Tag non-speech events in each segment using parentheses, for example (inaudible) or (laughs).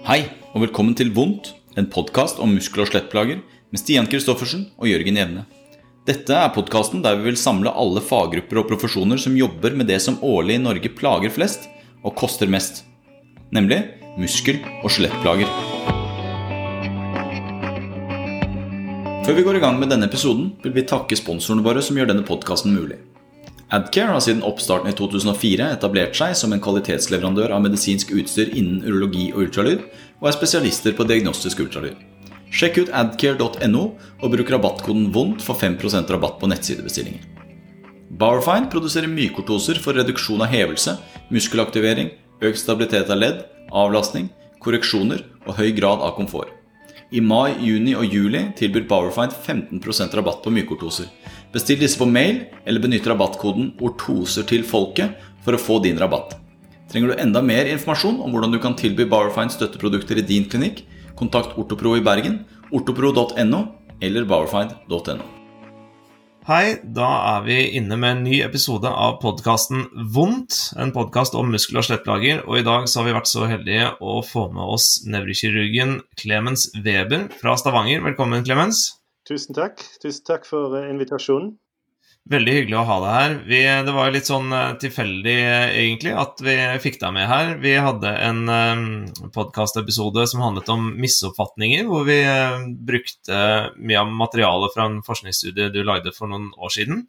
Hei, og velkommen til Vondt, en podkast om muskel- og skjelettplager med Stian Kristoffersen og Jørgen Jevne. Dette er podkasten der vi vil samle alle faggrupper og profesjoner som jobber med det som årlig i Norge plager flest og koster mest, nemlig muskel- og skjelettplager. Før vi går i gang med denne episoden, vil vi takke sponsorene våre som gjør denne podkasten mulig. Adcare har siden oppstarten i 2004 etablert seg som en kvalitetsleverandør av medisinsk utstyr innen urologi og ultralyd, og er spesialister på diagnostisk ultralyd. Sjekk ut adcare.no og bruk rabattkoden VONDT for 5% rabatt på nettsidebestillinger. Barfine produserer mykortoser for reduksjon av hevelse, muskelaktivering, økt stabilitet av ledd, avlastning, korreksjoner og høy grad av komfort. I mai, juni og juli tilbyr Powerfind 15% rabatt på mykortoser. Bestill disse på mail, eller benytt rabattkoden 'ortoser til folket' for å få din rabatt. Trenger du enda mer informasjon om hvordan du kan tilby Powerfind støtteprodukter i din klinikk, kontakt Ortopro i Bergen, ortopro.no eller powerfind.no. Hei, da er vi inne med en ny episode av podkasten Vondt. En podkast om muskel- og skjelettplager. Og i dag så har vi vært så heldige å få med oss nevrokirurgen Clemens Weber fra Stavanger. Velkommen, Clemens. Tusen takk. Tusen takk for eh, invitasjonen. Veldig hyggelig å ha deg her. Vi, det var litt sånn eh, tilfeldig, eh, egentlig, at vi fikk deg med her. Vi hadde en um, podkastepisode som handlet om misoppfatninger, hvor vi uh, brukte mye av materialet fra en forskningsstudie du lagde for noen år siden.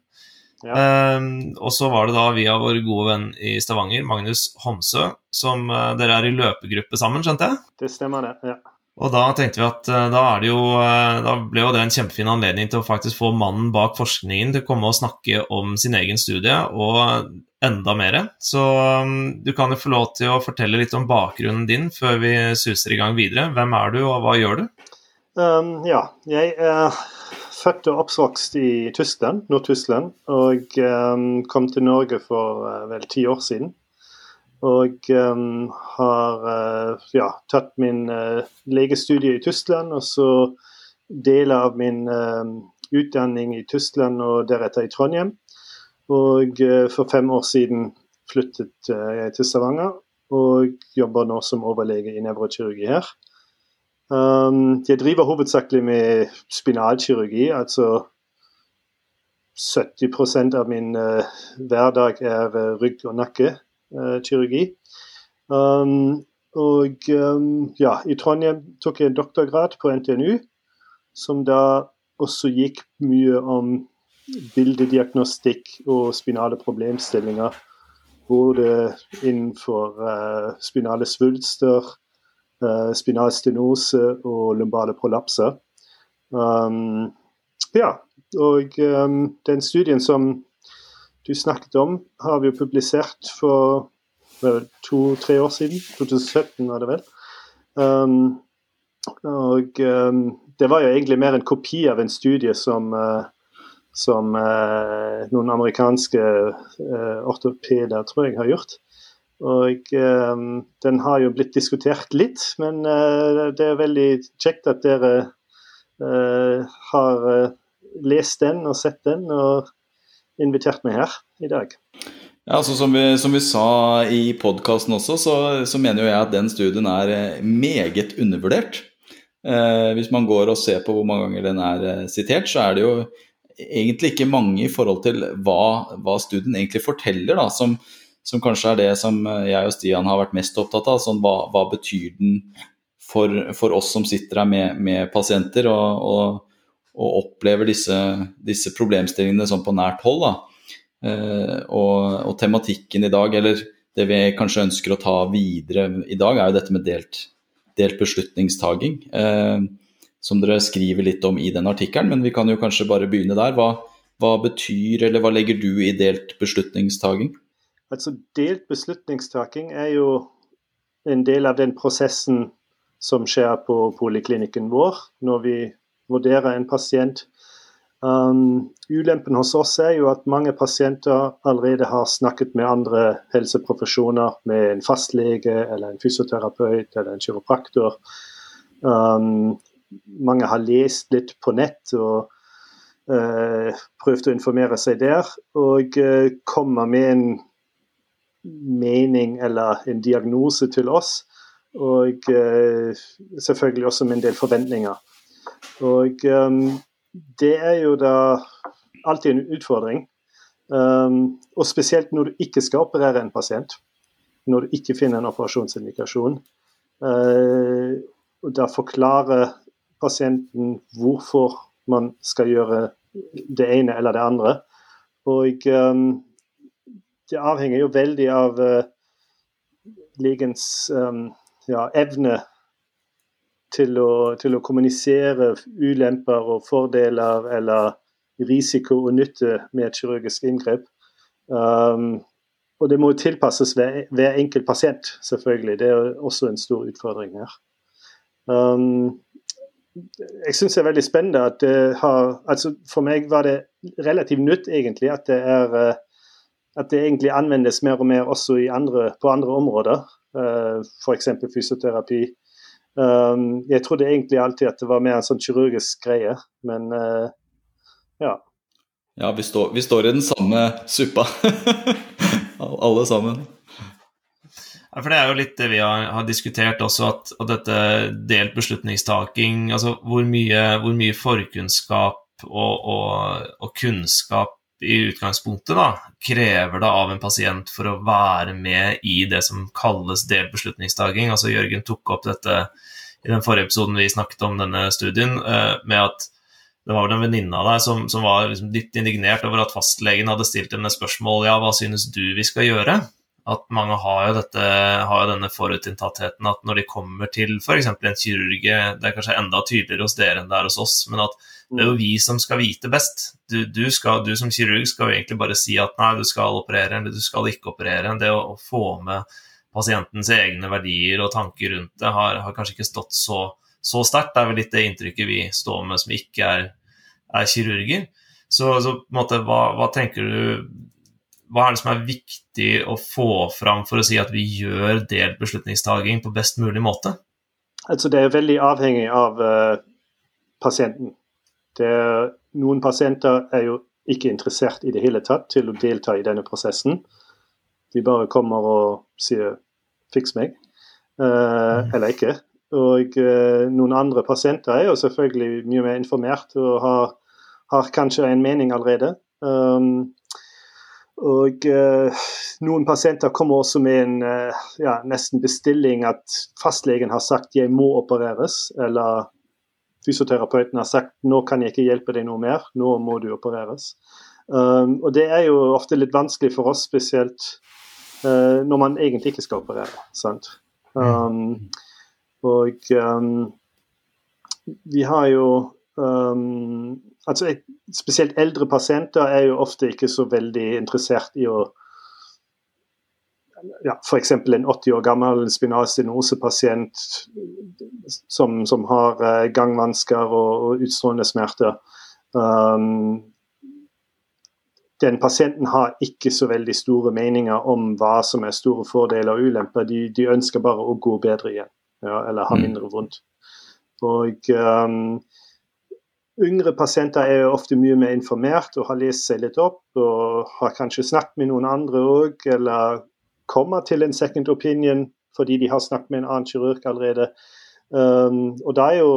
Ja. Um, og så var det da via vår gode venn i Stavanger, Magnus Homsø, som uh, dere er i løpegruppe sammen, skjønte jeg? Det stemmer, det. ja. Og da tenkte vi at eh, da, jo, eh, da, ble jo det en kjempefin anledning til å faktisk få mannen bak forskningen til å komme og snakke om sin egen studie, og enda mer. Så um, du kan jo få lov til å fortelle litt om bakgrunnen din før vi suser i gang videre. Hvem er du, og hva gjør du? Um, ja, jeg er født og oppvokst i Tyskland, Nord-Tyskland, og um, kom til Norge for uh, vel ti år siden. Og um, har uh, ja, tatt min uh, legestudie i Tyskland, og så deler av min uh, utdanning i Tyskland og deretter i Trondheim. Og for fem år siden flyttet jeg til Stavanger og jobber nå som overlege i nevrokirurgi her. Um, jeg driver hovedsakelig med spinalkirurgi, altså 70% av min hverdag er rygg og nakke. Eh, kirurgi. Um, og um, ja, i Trondheim tok jeg en doktorgrad på NTNU, som da også gikk mye om bildediagnostikk og spinale problemstillinger. Både innenfor uh, spinale svulster, uh, spinal stenose og lumbale prolapser. Um, ja, og um, den studien som du snakket om, har vi jo publisert for to-tre år siden. 2017 var det vel. Um, og um, det var jo egentlig mer en kopi av en studie som, uh, som uh, noen amerikanske uh, ortopeder, tror jeg, har gjort. Og um, den har jo blitt diskutert litt, men uh, det er veldig kjekt at dere uh, har uh, lest den og sett den. og invitert meg her i dag. Ja, altså Som vi, som vi sa i podkasten også, så, så, mener jo jeg at den studien er eh, meget undervurdert. Eh, hvis man går og ser på hvor mange ganger den er eh, sitert, så er det jo egentlig ikke mange i forhold til hva, hva studien egentlig forteller, da, som, som, kanskje er det som jeg og Stian har vært mest opptatt av. Sånn, hva, hva betyr den for, for, oss som sitter her med, med pasienter? og, og og opplever disse, disse, problemstillingene sånn på nært hold. Eh, og, og, tematikken i dag, eller det vi kanskje ønsker å ta videre i dag, er jo dette med delt, delt beslutningstaking. Eh, som dere skriver litt om i den artikkelen, men vi kan jo kanskje bare begynne der. Hva, hva betyr, eller hva legger du i delt beslutningstaking? Altså, delt beslutningstaking er jo en del av den prosessen som skjer på poliklinikken vår når vi vurdere en pasient. Um, ulempen hos oss er jo at mange pasienter allerede har snakket med andre helseprofesjoner, med en fastlege eller en fysioterapeut eller en kiropraktor. Um, mange har lest litt på nett og uh, prøvd å informere seg der, og uh, kommer med en mening eller en diagnose til oss. Og uh, selvfølgelig også med en del forventninger. Og um, det er jo da alltid en utfordring. Um, og spesielt når du ikke skal operere en pasient. Når du ikke finner en operasjonsindikasjon. Uh, og da forklare pasienten hvorfor man skal gjøre det ene eller det andre. Og um, det avhenger jo veldig av uh, legens um, ja, evne til å, til å, kommunisere ulemper og fordeler eller risiko og nytte med et kirurgisk inngrep. Um, og det må tilpasses hver, hver enkelt pasient, selvfølgelig. Det er også en stor utfordring her. Um, jeg syns det er veldig spennende at det har altså For meg var det relativt nytt egentlig at det er eh, at det egentlig anvendes mer og mer også andre, på andre områder, uh, eh, f.eks. fysioterapi. Um, jeg trodde egentlig alltid at det var mer en sånn kirurgisk greie, men uh, ja. Ja, vi står, vi står i den samme suppa, (laughs) alle sammen. Ja, for Det er jo litt det vi har, har diskutert også, at, at, dette delt beslutningstaking altså hvor mye, hvor mye forkunnskap og, og, og, kunnskap i utgangspunktet da, krever det av en pasient for å være med i det som kalles delt beslutningstaking. Altså Jørgen tok opp dette i den forrige episoden vi snakket om denne studien, eh, med at det var vel en venninne av deg som, som var liksom litt indignert over at fastlegen hadde stilt henne spørsmål ja, hva synes du vi skal gjøre? At mange har jo, dette, har jo denne forutinntattheten at når de kommer til f.eks. en kirurg Det er kanskje enda tydeligere hos dere enn det er hos oss, men at det er jo vi som skal vite best. Du, du, skal, du som kirurg skal jo egentlig bare si at nei, du skal operere eller du skal ikke operere. Det å, å få med pasientens egne verdier og tanker rundt det har, har kanskje ikke stått så, så sterkt. Det er vel litt det inntrykket vi står med som ikke er, er kirurger. Så, så måte, hva, hva tenker du hva er det som er viktig å få fram for å si at vi gjør delt beslutningstaking på best mulig måte? Altså Det er veldig avhengig av uh, pasienten. Er, noen pasienter er jo ikke interessert i det hele tatt til å delta i denne prosessen. De bare kommer og sier 'fiks meg', uh, mm. eller ikke. Og uh, noen andre pasienter er jo selvfølgelig mye mer informert og har, har kanskje en mening allerede. Um, og uh, Noen pasienter kommer også med en uh, ja, nesten bestilling at fastlegen har sagt 'jeg må opereres', eller fysioterapeuten har sagt 'nå kan jeg ikke hjelpe deg noe mer, nå må du opereres'. Um, og Det er jo ofte litt vanskelig for oss, spesielt uh, når man egentlig ikke skal operere. sant? Um, og um, vi har jo um, altså Spesielt eldre pasienter er jo ofte ikke så veldig interessert i å ja, F.eks. en 80 år gammel spinal stenosepasient som, som har eh, gangvansker og, og utstrålende smerter. Um, den pasienten har ikke så veldig store meninger om hva som er store fordeler og ulemper. De, de ønsker bare å gå bedre igjen, ja, eller ha mm. mindre vondt. Og um, Yngre pasienter er jo ofte mye mer informert og har lest seg litt opp og har kanskje snakket med noen andre òg, eller kommer til en second opinion fordi de har snakket med en annen kirurg allerede. Um, og da er jo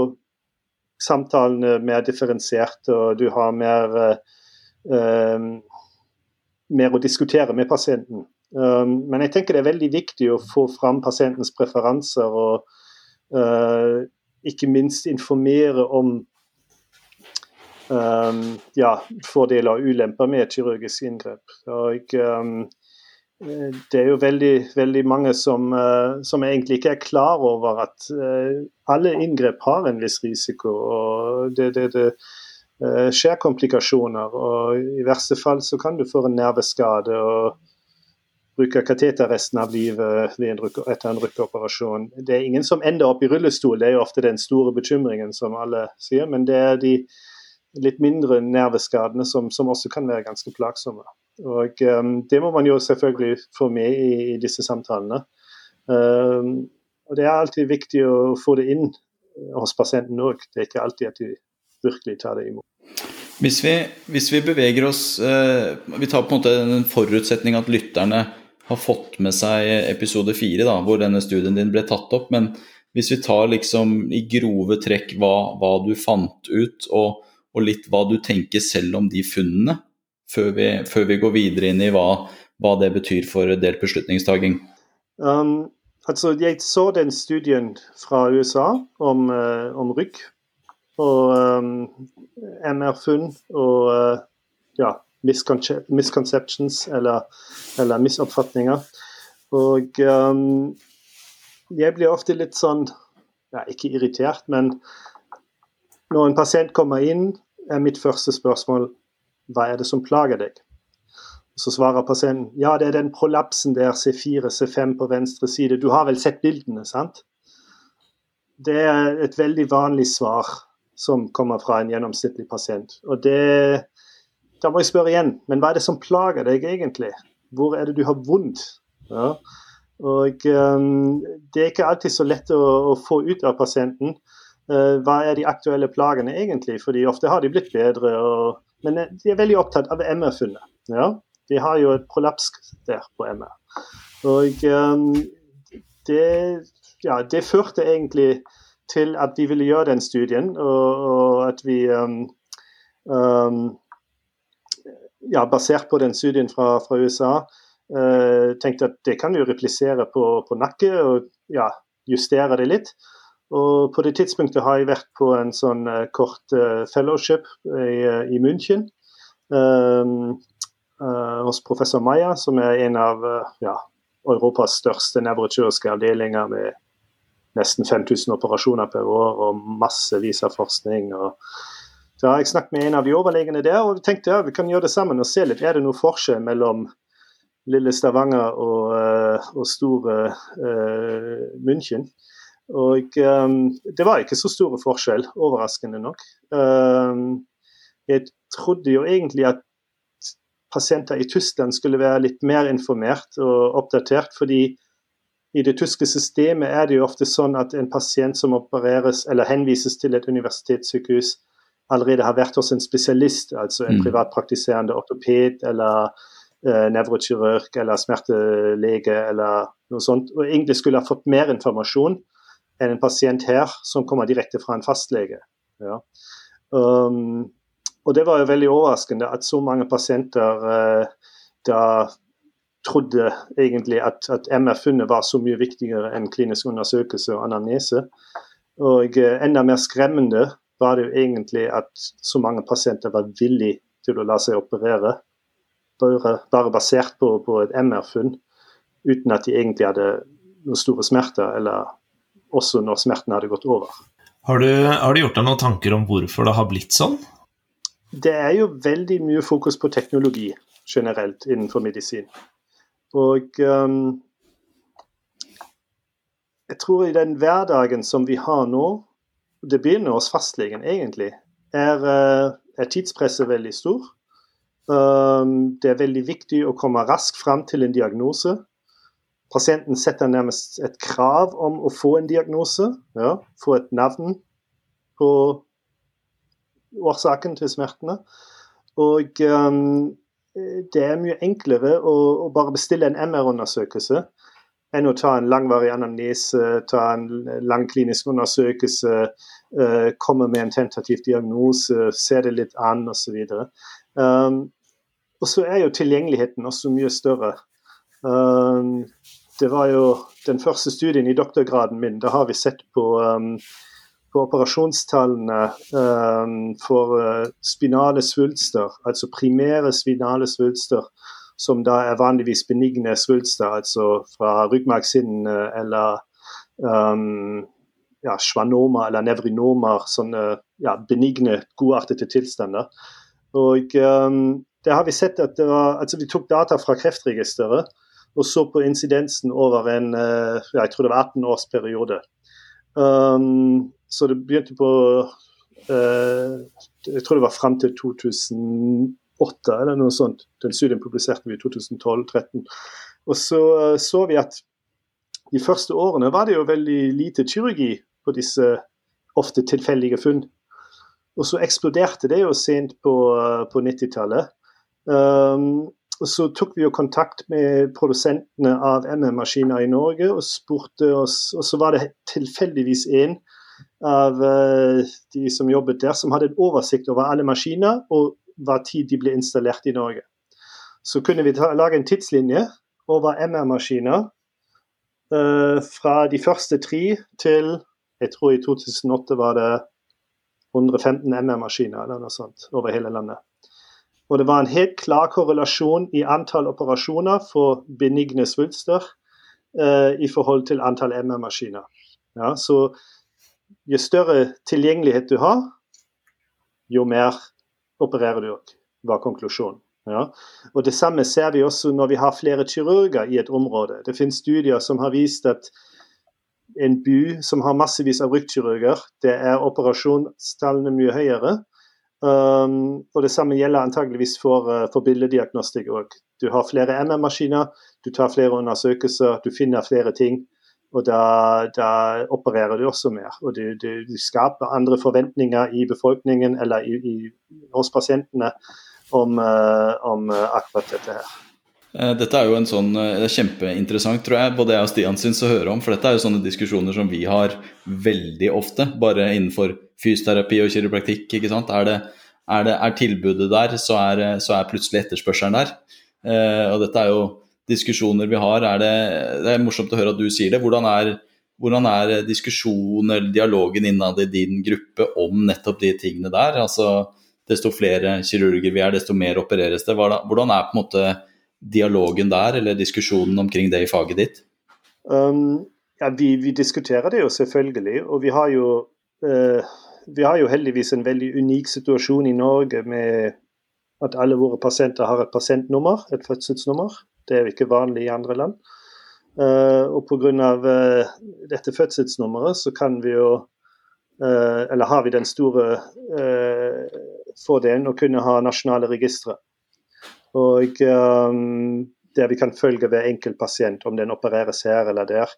samtalene mer differensierte, og du har mer, uh, um, mer å diskutere med pasienten. Um, men jeg tenker det er veldig viktig å få fram pasientens preferanser og uh, ikke minst informere om ja, fordeler og ulemper med kirurgisk inngrep. Og, um, det er jo veldig, veldig mange som, uh, som, egentlig ikke er klar over at uh, alle inngrep har en viss risiko. og det, det, det skjer komplikasjoner. og I verste fall så kan du få en nerveskade og bruke kateter resten av livet en etter en rykkeoperasjon. Det er ingen som ender opp i rullestol, det er jo ofte den store bekymringen som alle sier. Men det er de litt mindre nerveskadene som, som, også kan være ganske plagsomme. Og um, Det må man jo selvfølgelig få med i, i disse samtalene. Um, og Det er alltid viktig å få det inn hos pasienten òg. Det er ikke alltid at de virkelig tar det imot. Hvis vi, hvis vi beveger oss uh, Vi tar på en måte en forutsetning at lytterne har fått med seg episode fire, hvor denne studien din ble tatt opp. Men hvis vi tar liksom i grove trekk hva, hva du fant ut, og, og, litt hva du tenker selv om de funnene, før vi, før vi går videre inn i hva, hva det betyr for delt beslutningstaking. Um, altså, jeg så den studien fra USA om, uh, om rygg og um, MR-funn og uh, ja, misconceptions eller, eller misoppfatninger. Og um, jeg blir ofte litt sånn ja, Ikke irritert, men når en pasient kommer inn, er mitt første spørsmål hva er det som plager deg? Så svarer pasienten ja, det er den prolapsen der, C4, C5 på venstre side. Du har vel sett bildene, sant? Det er et veldig vanlig svar som kommer fra en gjennomsnittlig pasient. Og det da må jeg spørre igjen, men hva er det som plager deg egentlig? Hvor er det du har vondt? Ja. Og um, Det er ikke alltid så lett å, å få ut av pasienten. Uh, hva er de aktuelle plagene egentlig? Fordi ofte har de blitt bedre. Og, men eh, de er veldig opptatt av MR-funnet. Ja. De har jo et prolaps der på MR. Og um, det, ja, det førte egentlig til at de ville gjøre den studien, og, og at vi um, um, ja, basert på den studien fra, fra USA, uh, tenkte at det kan vi replisere på, på nakke og ja, justere det litt. Og på det tidspunktet har jeg vært på en sånn uh, kort uh, fellowship i, i München um, hos professor Maya, som er en av ja, Europas største nevrokirurgiske avdelinger med nesten 5000 operasjoner per år og massevis av forskning. og da har jeg snakket med en av de overlegene der, og tenkte ja, vi kan gjøre det sammen og se litt. Er det noe forskjell mellom lille Stavanger og, uh, og store uh, München? Og um, det var ikke så store forskjell, overraskende nok. Um, jeg trodde jo egentlig at pasienter i Tyskland skulle være litt mer informert og oppdatert, fordi i det tyske systemet er det jo ofte sånn at en pasient som opereres eller henvises til et universitetssykehus, allerede har vært hos en spesialist, altså en mm. privatpraktiserende ortoped eller eh, nevrokirurg eller smertelege eller noe sånt, og egentlig skulle ha fått mer informasjon enn en pasient her som kommer direkte fra en fastlege. Ja. Um, og det var jo veldig overraskende at så mange pasienter uh, da trodde egentlig at, at MR-funnet var så mye viktigere enn klinisk undersøkelse og anamnese. Og uh, enda mer skremmende var det jo egentlig at så mange pasienter var villige til å la seg operere, bare, bare basert på, på et MR-funn, uten at de egentlig hadde noen store smerter, eller også når smerten hadde gått over. Har du, har du gjort deg noen tanker om hvorfor det har blitt sånn? Det er jo veldig mye fokus på teknologi generelt innenfor medisin. Og um, jeg tror i den hverdagen som vi har nå, det begynner hos fastlegen, egentlig, er, eh, er tidspresset veldig stor. Um, det er veldig viktig å komme raskt fram til en diagnose. Pasienten setter nærmest et krav om å få en diagnose, ja, få et navn på årsaken til smertene. Og um, det er mye enklere å, å bare bestille en MR-undersøkelse enn å ta en langvarig anamnese, ta en lang klinisk undersøkelse, uh, komme med en tentativ diagnose, se det litt an osv. Um, og så er jo tilgjengeligheten også mye større. Um, det var jo den første studien i doktorgraden min. Da har vi sett på, um, på operasjonstallene um, for uh, spinale svulster, altså primære spinale svulster som da er vanligvis benigne svulster, altså fra ryggmargshinnene eller um, ja, schwannomer eller nevrinomer, sånne ja, benigne, godartede tilstander. Og um, det har vi sett at det var, altså Vi tok data fra Kreftregisteret og så på incidensen over en uh, jeg tror det var 18 års periode. Um, så det begynte på uh, Jeg tror det var fram til 2008 eller noe sånt. Den studien publiserte vi i 2012-2013. Og så uh, så vi at de første årene var det jo veldig lite kirurgi på disse ofte tilfeldige funn. Og så eksploderte det jo sent på, eh, på 90-tallet. Um, så tok vi jo kontakt med produsentene av MM-maskiner i Norge og spurte oss Og så var det tilfeldigvis en av uh, de som jobbet der, som hadde en oversikt over alle maskiner og hva tid de ble installert i Norge. Så kunne vi ta, lage en tidslinje over MR-maskiner uh, fra de første tre til Jeg tror i 2008 var det 115 MR-maskiner eller noe sånt over hele landet. Og det var en helt klar korrelasjon i antall operasjoner for benigne svulster uh, i forhold til antall MR-maskiner. Ja, så jo større tilgjengelighet du har, jo mer opererer du òg, var konklusjonen. Ja. Og Det samme ser vi også når vi har flere kirurger i et område. Det finnes studier som har vist at en by som har massevis av ryktkirurger, det er operasjonstallene mye høyere. Um, og Det samme gjelder antageligvis for, uh, for billeddiagnostikk òg. Du har flere MR-maskiner, du tar flere undersøkelser, du finner flere ting. Og da, da, opererer du også mer. Og du, du, du, skaper andre forventninger i befolkningen eller i, i, hos pasientene om, uh, om uh, akkurat dette her. Eh, dette er jo en sånn, det er kjempeinteressant, tror jeg, både jeg og Stian syns å høre om. For dette er jo sånne diskusjoner som vi har veldig ofte, bare innenfor fysioterapi og kiropraktikk. ikke sant? Er, det, er, det, er tilbudet der, så er, så er plutselig etterspørselen der. Eh, og dette er jo diskusjoner vi har, er det, det er morsomt å høre at du sier det. Hvordan er, hvordan er diskusjonen eller dialogen innad i din gruppe om nettopp de tingene der? Altså, desto flere kirurger vi er, desto mer opereres det. Hvordan er på en måte dialogen der, eller diskusjonen omkring det i faget ditt? Um, ja, vi, vi, diskuterer det jo selvfølgelig, og vi har jo, uh, vi har jo heldigvis en veldig unik situasjon i Norge med at alle våre pasienter har et pasientnummer, et fødselsnummer. Det er jo ikke vanlig i andre land. Uh, og pga. Uh, eh, dette fødselsnummeret så kan vi jo uh, Eller har vi den store uh, fordelen å kunne ha nasjonale registre. Og um, der vi kan følge hver enkelt pasient, om den opereres her eller der.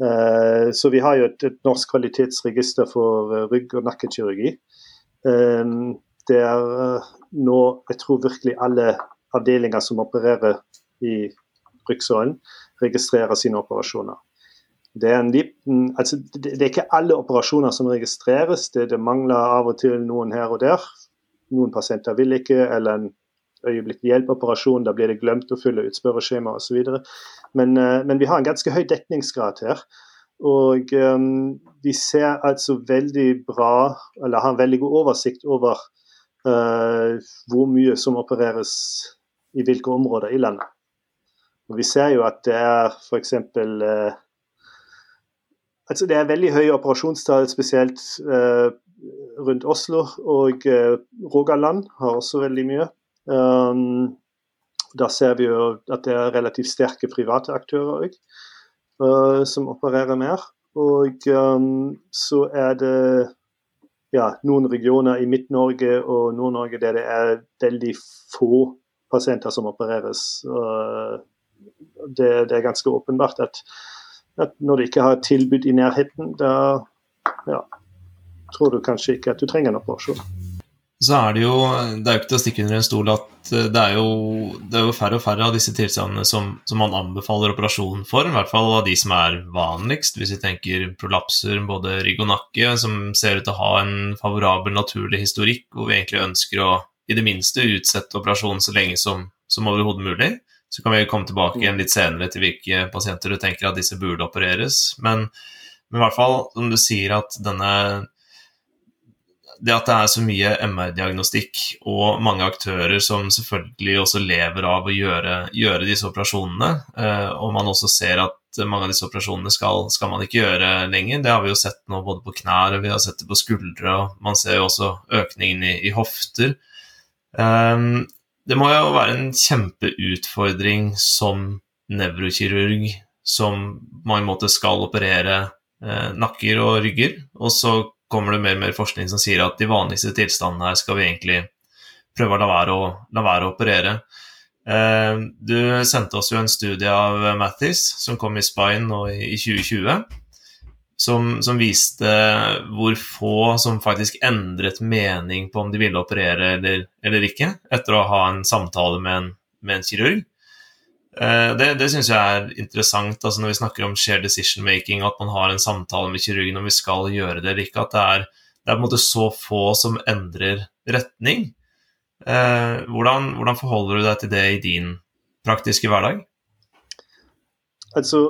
Uh, så vi har jo et, et norsk kvalitetsregister for rygg- og nakkekirurgi. Um, der nå jeg tror virkelig alle avdelinger som opererer i ryggsålen, registrerer sine operasjoner. Det er, liten, altså det er, ikke alle operasjoner som registreres, det, det, mangler av og til noen her og der. Noen pasienter vil ikke, eller en øyeblikkelig hjelp-operasjon, da blir det glemt å fylle ut spørreskjema osv. Men, uh, men vi har en ganske høy dekningsgrad her. Og um, vi ser altså veldig bra, eller har en veldig god oversikt over uh, hvor mye som opereres i hvilke områder i landet. Og Vi ser jo at det er f.eks. Uh, altså det er veldig høye operasjonstall, spesielt uh, rundt Oslo. Og uh, Rogaland har også veldig mye. Um, da ser vi jo at det er relativt sterke private aktører òg, uh, som opererer mer. Og um, så er det ja, noen regioner i Midt-Norge og Nord-Norge der det er veldig få pasienter som opereres. Uh, det, det, er ganske åpenbart at, at, når du ikke har et tilbud i nærheten, da ja, tror du kanskje ikke at du trenger en operasjon. Så er det jo Det er jo ikke til å stikke under en stol at eh, det er jo, det er jo færre og færre av disse tilstandene som, som, man anbefaler operasjon for, i hvert fall av de som er vanligst. Hvis vi tenker prolapser, både rygg og nakke, som ser ut til å ha en favorabel naturlig historikk, hvor vi egentlig ønsker å i det minste utsette operasjonen så lenge som, som overhodet mulig. Så kan vi komme tilbake igjen litt senere til hvilke pasienter du tenker at disse burde opereres. Men, men i hvert fall, som du sier, at denne det at det er så mye MR-diagnostikk og mange aktører som selvfølgelig også lever av å gjøre, gjøre disse operasjonene, eh, og man også ser at mange av disse operasjonene skal, skal, man ikke gjøre lenger. Det har vi jo sett nå både på knær og vi har sett det på skuldre, og man ser jo også økningen i, i hofter. Um, det må jo være en kjempeutfordring som nevrokirurg som på en måte skal operere eh, nakker og rygger, og så kommer det mer og mer forskning som sier at de vanligste tilstandene her skal vi egentlig prøve å la være å, la være å operere. Eh, du sendte oss jo en studie av Mathis som kom i Spine nå i, i 2020 som, som, viste hvor få som faktisk endret mening på om de ville operere eller, eller ikke, etter å ha en samtale med en, med en kirurg. Eh, det det syns jeg er interessant altså når vi snakker om shared decision making, at man har en samtale med kirurgen om vi skal gjøre det eller ikke. At det er, det er på en måte så få som endrer retning. Eh, hvordan, hvordan forholder du deg til det i din praktiske hverdag? Altså,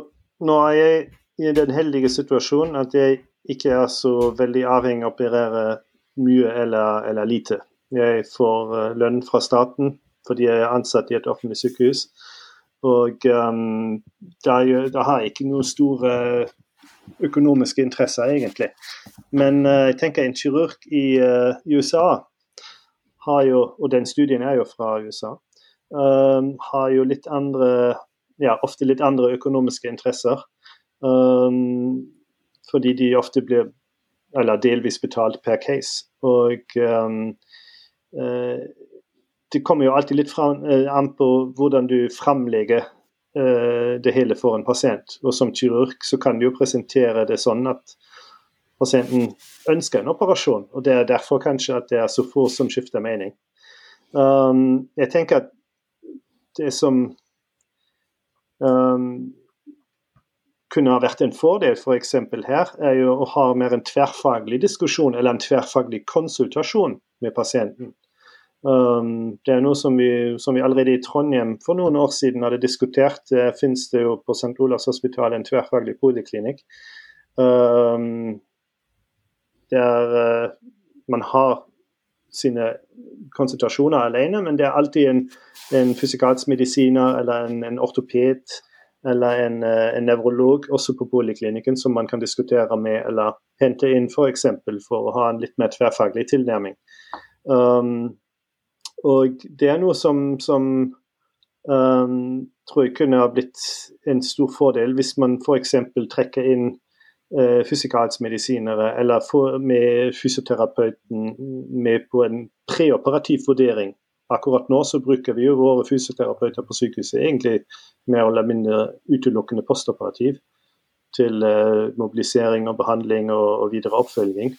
nå er jeg i den heldige situasjonen at jeg ikke er så veldig avhengig av å operere mye eller, eller lite. Jeg får uh, lønn fra staten fordi jeg er ansatt i et offentlig sykehus. Og um, da, har jeg ikke noen store økonomiske interesser, egentlig. Men uh, jeg tenker en kirurg i uh, USA har jo, og den studien er jo fra USA, um, har jo litt andre ja, ofte litt andre økonomiske interesser. Um, fordi de ofte blir eller delvis betalt per case. Og um, uh, det kommer jo alltid litt fram, uh, an på hvordan du framlegger uh, det hele for en pasient. Og som kirurg så kan du jo presentere det sånn at pasienten ønsker en operasjon. Og det er derfor kanskje at det er så få som skifter mening. Um, jeg tenker at det som um, kunne ha vært en fordel f.eks. For her, er jo å ha mer en tverrfaglig diskusjon eller en tverrfaglig konsultasjon med pasienten. Um, det er noe som vi, som vi, allerede i Trondheim for noen år siden hadde diskutert. Det finnes det jo på St. Olavs hospital en tverrfaglig poliklinikk. Um, der uh, man har sine konsultasjoner alene, men det er alltid en, en fysikalsk medisiner eller en, en ortoped eller en, eh, en nevrolog også på poliklinikken som man kan diskutere med eller hente inn f.eks. For, eksempel, for å ha en litt mer tverrfaglig tilnærming. Um, og det er noe som, som um, tror jeg kunne ha blitt en stor fordel hvis man f.eks. trekker inn uh, fysikalsmedisinere eller får med fysioterapeuten med på en preoperativ vurdering Akkurat nå så bruker vi jo våre fysioterapeuter på sykehuset egentlig mer eller mindre utelukkende postoperativ til uh, mobilisering og behandling og, og videre oppfølging.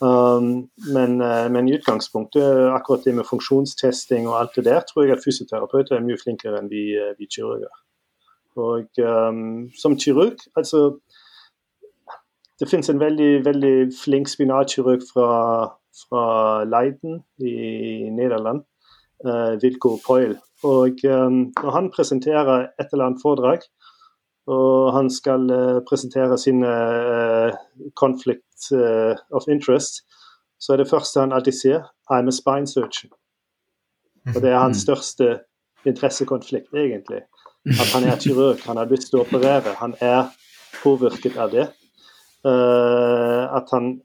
Um, men, uh, men, i utgangspunktet, akkurat det med funksjonstesting og alt det der, tror jeg at fysioterapeuter er mye flinkere enn vi, uh, vi kirurger. Og um, som kirurg, altså Det finnes en veldig, veldig flink spinalkirurg fra, fra Leiden i Nederland uh, Wilco Poil. Og um, når han presenterer et eller annet foredrag, og han skal uh, presentere sine uh, conflict of interest, så er det første han alltid sier I'm a spine surgeon. Og det er hans største interessekonflikt, egentlig. (laughs) At han er kirurg, han har lyst til å operere. Han er påvirket av det. at han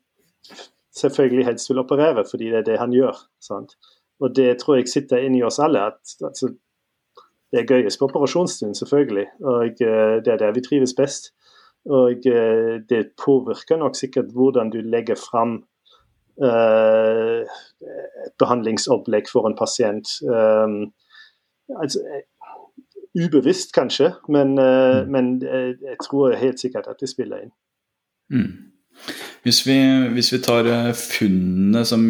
selvfølgelig helst vil operere, fordi det er det han gjør. sant? Og det tror jeg sitter inni oss alle. at altså, Det er gøyest på operasjonsstund, selvfølgelig. Og uh, det er der vi trives best. Og uh, det påvirker nok sikkert hvordan du legger fram uh, et behandlingsopplegg for en pasient. Um, altså, ubevisst, kanskje, men, mm. men jeg tror helt sikkert at det spiller inn. Mm. Hvis, vi, hvis, vi, tar funnene som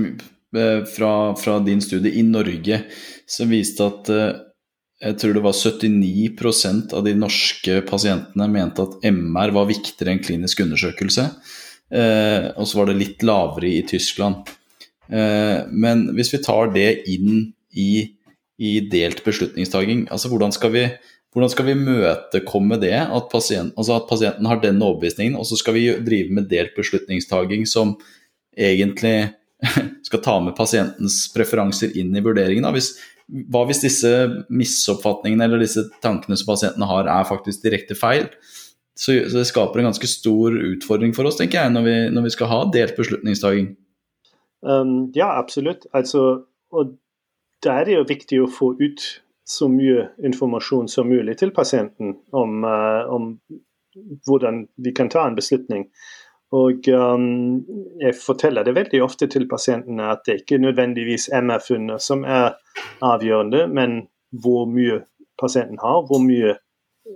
Eh, fra, fra, din studie i Norge som viste at eh, jeg tror det var 79% av de norske pasientene mente at MR var viktigere enn klinisk undersøkelse. Eh, og så var det litt lavere i Tyskland. Eh, men hvis vi tar det inn i, i delt beslutningstaking, altså hvordan skal vi, hvordan skal vi møtekomme det? At, pasient, altså at pasienten har denne overbevisningen, og så skal vi drive med delt beslutningstaking som egentlig (laughs) skal ta med pasientens preferanser inn i vurderingen. Hvis, hva hvis disse misoppfatningene eller disse tankene som pasientene har, er faktisk direkte feil? Så, så det skaper en ganske stor utfordring for oss, tenker jeg, når vi, når vi skal ha delt beslutningstaking. Um, ja, absolutt. Altså, og da er det jo viktig å få ut så mye informasjon som mulig til pasienten om, uh, om hvordan vi kan ta en beslutning. Og um, Jeg forteller det veldig ofte til pasientene at det ikke nødvendigvis MR-funnet som er avgjørende, men hvor mye pasienten har, hvor mye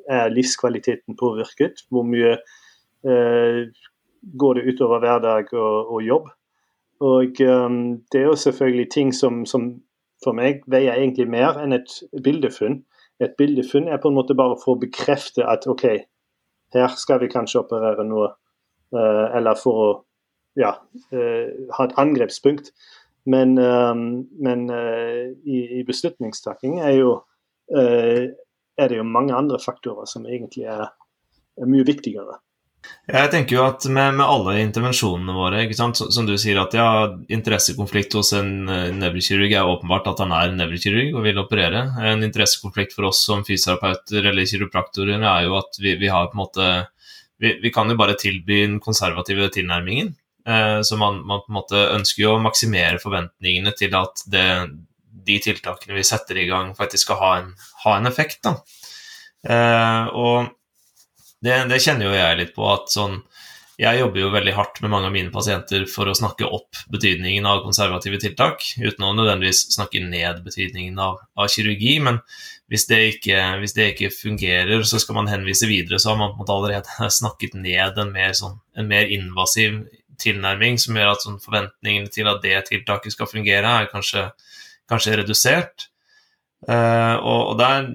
er livskvaliteten påvirket, hvor mye uh, går det utover hverdag og, og jobb. Og um, Det er jo selvfølgelig ting som, som for meg veier egentlig mer enn et bildefunn. Et bildefunn er på en måte bare for å bekrefte at OK, her skal vi kanskje operere noe. Uh, eller for å ja, uh, ha et angrepspunkt. Men, uh, men i, i beslutningstaking er, jo, er det jo mange andre faktorer som egentlig er, er mye viktigere. Jeg tenker jo at med, med alle intervensjonene våre, som du sier at ja, interessekonflikt hos en nevrokirurg er åpenbart at han er nevrokirurg og vil operere. En interessekonflikt for oss som fysioterapeuter eller kiropraktorer er jo at vi, vi har på en måte vi, vi, kan jo bare tilby den konservative tilnærmingen. Uh, så man, man, på en måte ønsker jo å maksimere forventningene til at det, de tiltakene vi setter i gang, faktisk skal ha en, ha en effekt. da. Uh, og det, det, kjenner jo jeg litt på at sånn Jeg jobber jo veldig hardt med mange av mine pasienter for å snakke opp betydningen av konservative tiltak, uten å nødvendigvis snakke ned betydningen av, av kirurgi. Men hvis det, ikke, hvis det, ikke, fungerer, så skal man henvise videre, så har man på en måte allerede (laughs) snakket ned en mer, sånn, en mer invasiv tilnærming som gjør at sånn, forventningene til at det tiltaket skal fungere, er kanskje, kanskje redusert. Eh, og, og der,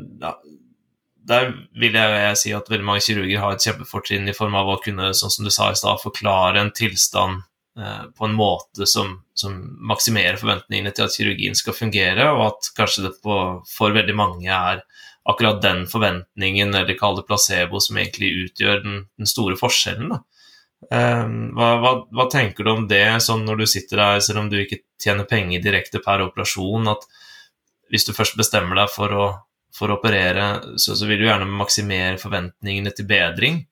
der vil jeg, jeg, si at veldig mange kirurger har et kjempefortrinn i form av å kunne, sånn som du sa i stad, forklare en tilstand på en måte som, som, maksimerer forventningene til at kirurgien skal fungere, og at kanskje det på, for veldig mange er akkurat den forventningen, eller kall det placebo, som egentlig utgjør den, den store forskjellen. Eh, hva, hva, hva, tenker du om det, sånn når du sitter der, selv om du ikke tjener penger direkte per operasjon, at hvis du først bestemmer deg for å for å operere, så, så, vil du gjerne maksimere forventningene til bedring.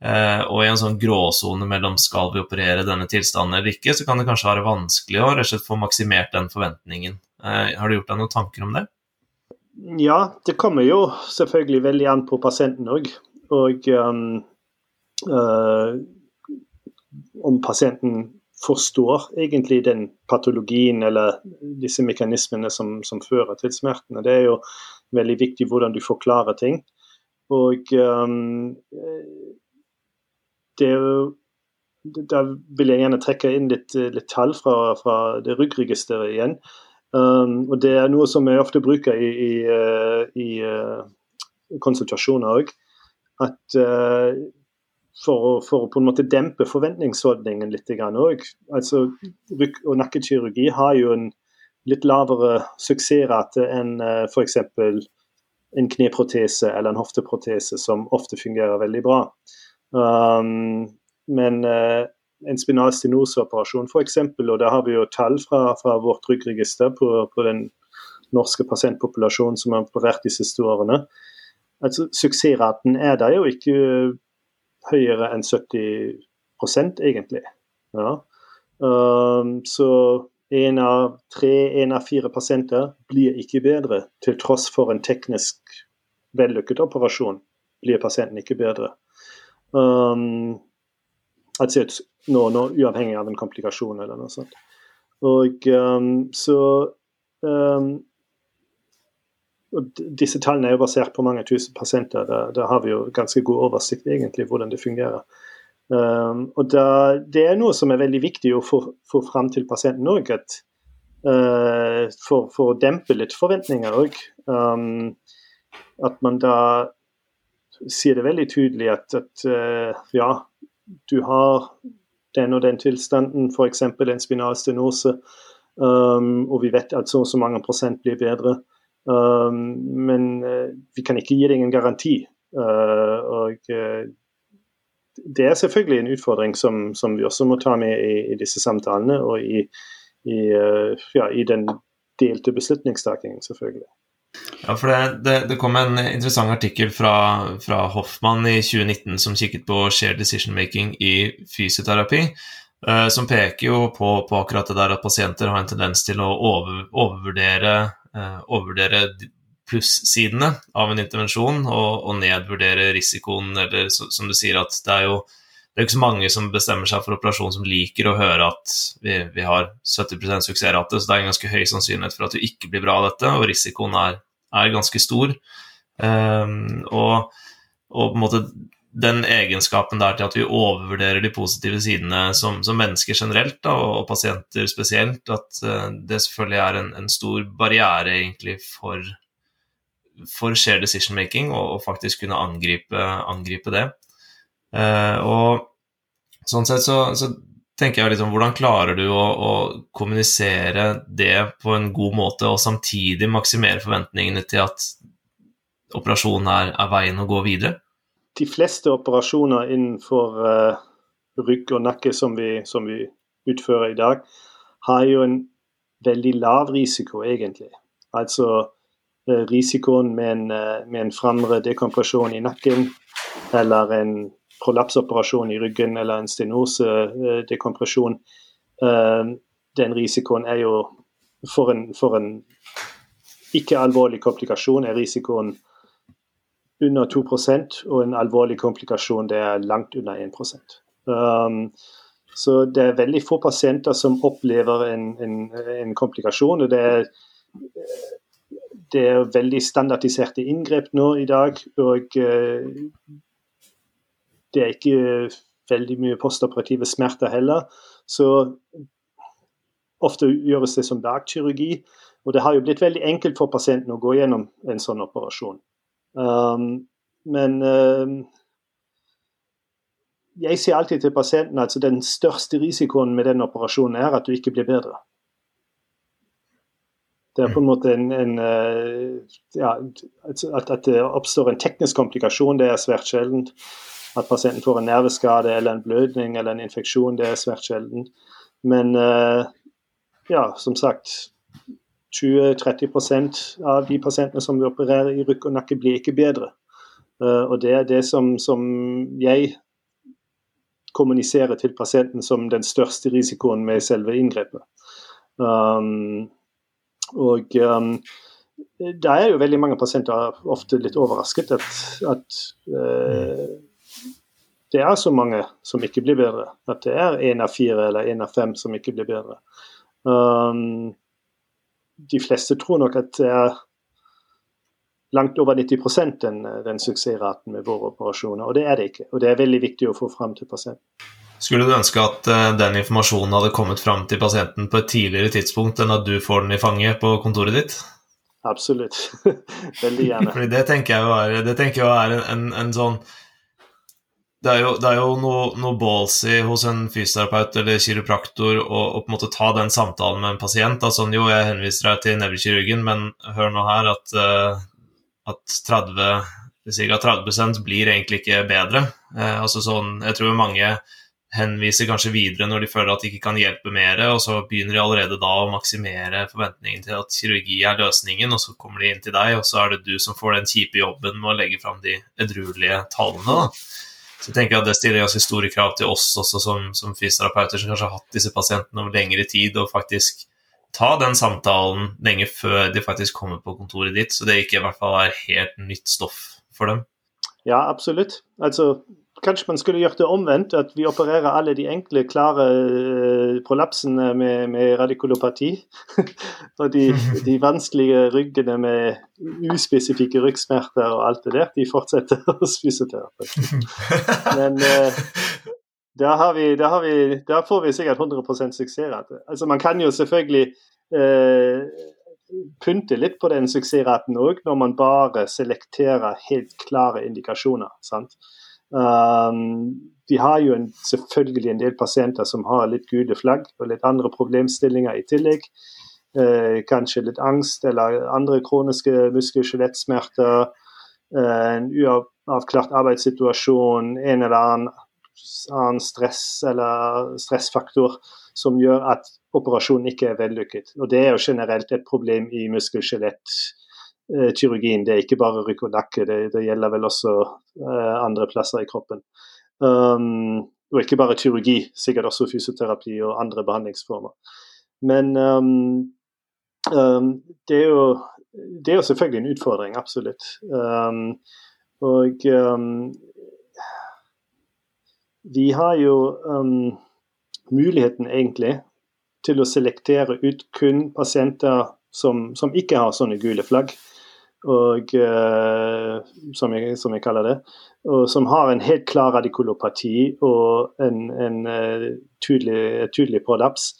Eh, og i en sånn gråsone mellom skal vi operere denne tilstanden eller ikke, så kan det kanskje være vanskelig å rett og slett få maksimert den forventningen. Eh, har du gjort deg noen tanker om det? Ja, det kommer jo selvfølgelig veldig an på pasienten òg. Og um, uh, om pasienten forstår egentlig den patologien eller disse mekanismene som, som fører til smertene. Det er jo veldig viktig hvordan du forklarer ting. Og um, det Da vil jeg gjerne trekke inn litt, litt tall fra, fra, det ryggregisteret igjen. Um, og Det er noe som jeg ofte bruker i, i, uh, i uh, konsultasjoner òg. At uh, for, for, å på en måte dempe forventningsholdningen litt òg. Altså, rygg- og nakkekirurgi har jo en litt lavere suksessrate enn uh, eh, f.eks. en kneprotese eller en hofteprotese, som ofte fungerer veldig bra. Um, men uh, en spinal stenoseoperasjon f.eks., og der har vi jo tall fra, fra vårt ryggregister på, på, den norske pasientpopulasjonen som har operert de siste årene. Altså, Suksessraten er der jo ikke høyere enn 70% egentlig. Ja. Um, så en av tre, en av fire pasienter blir ikke bedre, til tross for en teknisk vellykket operasjon. Blir pasienten ikke bedre. Um, altså nå, nå, uavhengig av en komplikasjon eller noe sånt. Og um, så um, og Disse tallene er jo basert på mange tusen pasienter. Da, har vi jo ganske god oversikt egentlig hvordan det fungerer. Um, og da, Det er noe som er veldig viktig å få, fram til pasienten òg. Uh, for, for, å dempe litt forventninger òg. At man da sier det veldig tydelig at, at uh, ja, du har den og den tilstanden, f.eks. en spinal stenose, um, og vi vet at så og så mange prosent blir bedre. Um, men uh, vi kan ikke gi deg en garanti. Uh, og uh, det er selvfølgelig en utfordring som, som, vi også må ta med i, i disse samtalene, og i, i, eh, ja, i den delte beslutningstakingen, selvfølgelig. Ja, for det, det, det, kom en interessant artikkel fra, fra, Hoffmann i 2019 som kikket på shared decision making i fysioterapi, eh, som peker jo på, på, akkurat det der at pasienter har en tendens til å over, overvurdere, eh, overvurdere plussidene av en intervensjon og, og, nedvurdere risikoen, eller så, som du sier, at det er jo det er ikke så mange som bestemmer seg for operasjon som liker å høre at vi, vi har 70% suksessrate, så det er en ganske høy sannsynlighet for at du ikke blir bra av dette, og risikoen er, er ganske stor. Um, og, og, på en måte den egenskapen der til at vi overvurderer de positive sidene som, som mennesker generelt, da, og, pasienter spesielt, at uh, det selvfølgelig er en, en, stor barriere egentlig for, for shared decision making, og, og faktisk kunne angripe, angripe det. Uh, og sånn sett så, så tenker jeg liksom, Hvordan klarer du å, å, kommunisere det på en god måte, og samtidig maksimere forventningene til at operasjonen er, er veien å gå videre? de fleste operasjoner innenfor uh, rygg og nakke som vi, som vi, utfører i dag, har jo en veldig lav risiko, egentlig. Altså uh, risikoen med en, uh, med en fremre dekompresjon i nakken eller en prolapsoperasjon i ryggen eller en stenosedekompresjon, den risikoen er jo for en, for en ikke alvorlig komplikasjon er risikoen under 2% og en alvorlig komplikasjon det er langt under 1 um, Så det er veldig få pasienter som opplever en, en, en komplikasjon. og det er, det er veldig standardiserte inngrep nå i dag. og uh, det er ikke veldig mye postoperative smerter heller. Så ofte gjøres det som dagkirurgi. Og det har jo blitt veldig enkelt for pasienten å gå gjennom en sånn operasjon. Um, men um, jeg sier alltid til pasienten at den største risikoen med den operasjonen er at du ikke blir bedre. Det er på en måte en, en uh, ja, at, at, det oppstår en teknisk komplikasjon, det er svært sjeldent. At pasienten får en nerveskade eller en blødning eller en infeksjon, det er svært sjelden. Men uh, ja, som sagt 20-30% av de pasientene som vi opererer i rykk og nakke, blir ikke bedre. Uh, og Det er det som, som, jeg kommuniserer til pasienten som den største risikoen med selve inngrepet. Um, og um, da er jo veldig mange pasienter ofte litt overrasket at, at uh, det er så mange som ikke blir bedre. At det er én av fire eller én av fem som ikke blir bedre. Um, de fleste tror nok at det er langt over 90 den, den suksessraten med våre operasjoner. Og det er det ikke. Og det er veldig viktig å få fram til pasienten. Skulle du ønske at uh, den informasjonen hadde kommet fram til pasienten på et tidligere tidspunkt enn at du får den i fanget på kontoret ditt? Absolutt. (laughs) veldig gjerne. Fordi det tenker jeg jo er, det tenker jeg er en, en, en sånn det er jo, det er jo noe, noe ballsy hos en fysioterapeut eller kiropraktor å, å, på en måte ta den samtalen med en pasient. Altså, jo, jeg henviser deg til nevrokirurgen, men hør nå her at, uh, at 30, ca. 30 blir egentlig ikke bedre. Uh, altså sånn, jeg tror mange henviser kanskje videre når de føler at de ikke kan hjelpe mer, og så begynner de allerede da å maksimere forventningen til at kirurgi er løsningen, og så kommer de inn til deg, og så er det du som får den kjipe jobben med å legge fram de edruelige tallene. da. Så jeg tenker at Det stiller ganske store krav til oss også som, som fysioterapeuter som kanskje har hatt disse pasientene over lengre tid, og faktisk ta den samtalen lenge før de faktisk kommer på kontoret ditt, så det ikke i hvert fall er helt nytt stoff for dem. Ja, absolutt. Altså, Kanskje man skulle gjort det omvendt, at vi opererer alle de enkle, klare uh, prolapsene med, med radikulopati. (laughs) og de, de, vanskelige ryggene med uspesifikke ryggsmerter og alt det der, de fortsetter (laughs) hos fysioterapeut. Men uh, da, har vi, da, har vi, da, får vi sikkert 100% suksessrate. Altså, man kan jo selvfølgelig uh, pynte litt på den suksessraten òg, når man bare selekterer helt klare indikasjoner. sant? Um, de har jo en, selvfølgelig en del pasienter som har litt gule flagg og litt andre problemstillinger i tillegg. Uh, kanskje litt angst eller andre kroniske muskel-skjelettsmerter. Uh, en uavklart arbeidssituasjon, en eller annen, annen stress eller stressfaktor som gjør at operasjonen ikke er vellykket. Og Det er jo generelt et problem i muskel-skjelett Eh, kirurgien. Det er ikke bare rygg og nakke, det, det, gjelder vel også uh, andre plasser i kroppen. Um, og ikke bare kirurgi, sikkert også fysioterapi og andre behandlingsformer. Men um, um, det, er jo, det, er jo, selvfølgelig en utfordring, absolutt. og vi har jo muligheten egentlig til å selektere ut kun pasienter som, som ikke har sånne gule flagg. Og, som jeg, som, jeg, kaller det, og som har en helt klar radikulopati og en, en tydelig, tydelig prolaps.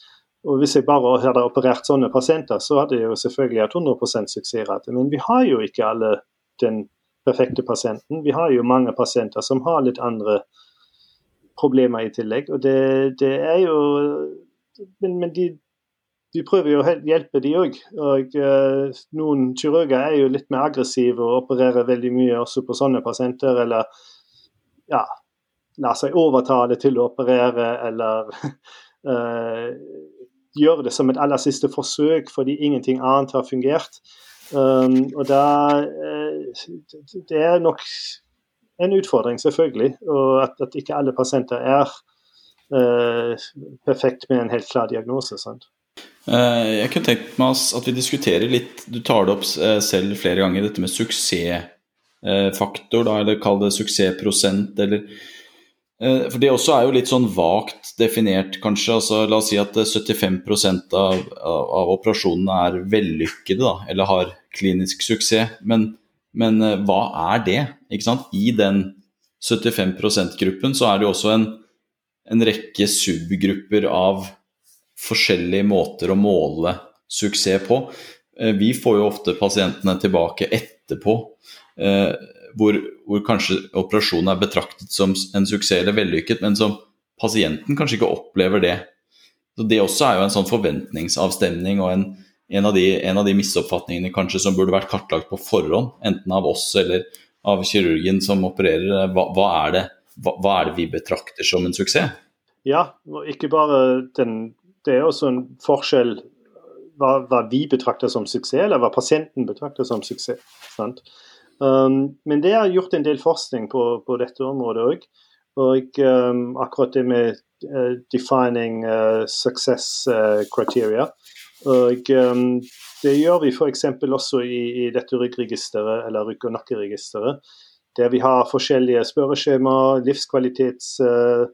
Og Hvis jeg bare hadde operert sånne pasienter, så hadde jeg jo selvfølgelig hatt 100% suksessrate. Men vi har jo ikke alle den perfekte pasienten. Vi har jo mange pasienter som har litt andre problemer i tillegg. Og det, det er jo Men, men de, de, prøver jo å hjelpe, de òg. Og uh, noen kirurger er jo litt mer aggressive og opererer veldig mye også på sånne pasienter. Eller ja, lar seg overtale til å operere, eller uh, (laughs) gjøre det som et aller siste forsøk fordi ingenting annet har fungert. Um, og da uh, Det er nok en utfordring, selvfølgelig. Og at, at ikke alle pasienter er uh, perfekt med en helt klar diagnose. sant? Uh, jeg kunne tenkt meg at vi diskuterer litt Du tar det opp selv flere ganger, dette med suksessfaktor, da, eller kall det suksessprosent, eller Eh, for Det også er jo litt sånn vagt definert, kanskje. Altså, la oss si at 75 av, av operasjonene er vellykkede, da, eller har klinisk suksess. Men, men eh, hva er det? Ikke sant? I den 75 %-gruppen så er det jo også en, en rekke subgrupper av forskjellige måter å måle suksess på. Eh, vi får jo ofte pasientene tilbake etterpå hvor, hvor, kanskje operasjonen er betraktet som en suksess eller vellykket, men som pasienten kanskje ikke opplever det. Så Det også er jo en sånn forventningsavstemning og en, en, av de, en, av de, misoppfatningene kanskje som burde vært kartlagt på forhånd, enten av oss eller av kirurgen som opererer. Hva, hva, er, det, hva, hva er det vi betrakter som en suksess? Ja, og ikke bare den Det er også en forskjell hva, hva, vi betrakter som suksess, eller hva pasienten betrakter som suksess. Um, men det er gjort en del forskning på, på dette området òg. Og um, akkurat det med uh, defining uh, success uh, criteria. Og um, det gjør vi f.eks. også i, i, dette ryggregisteret, eller rygg- og nakkeregisteret. Der vi har forskjellige spørreskjemaer, livskvalitets uh,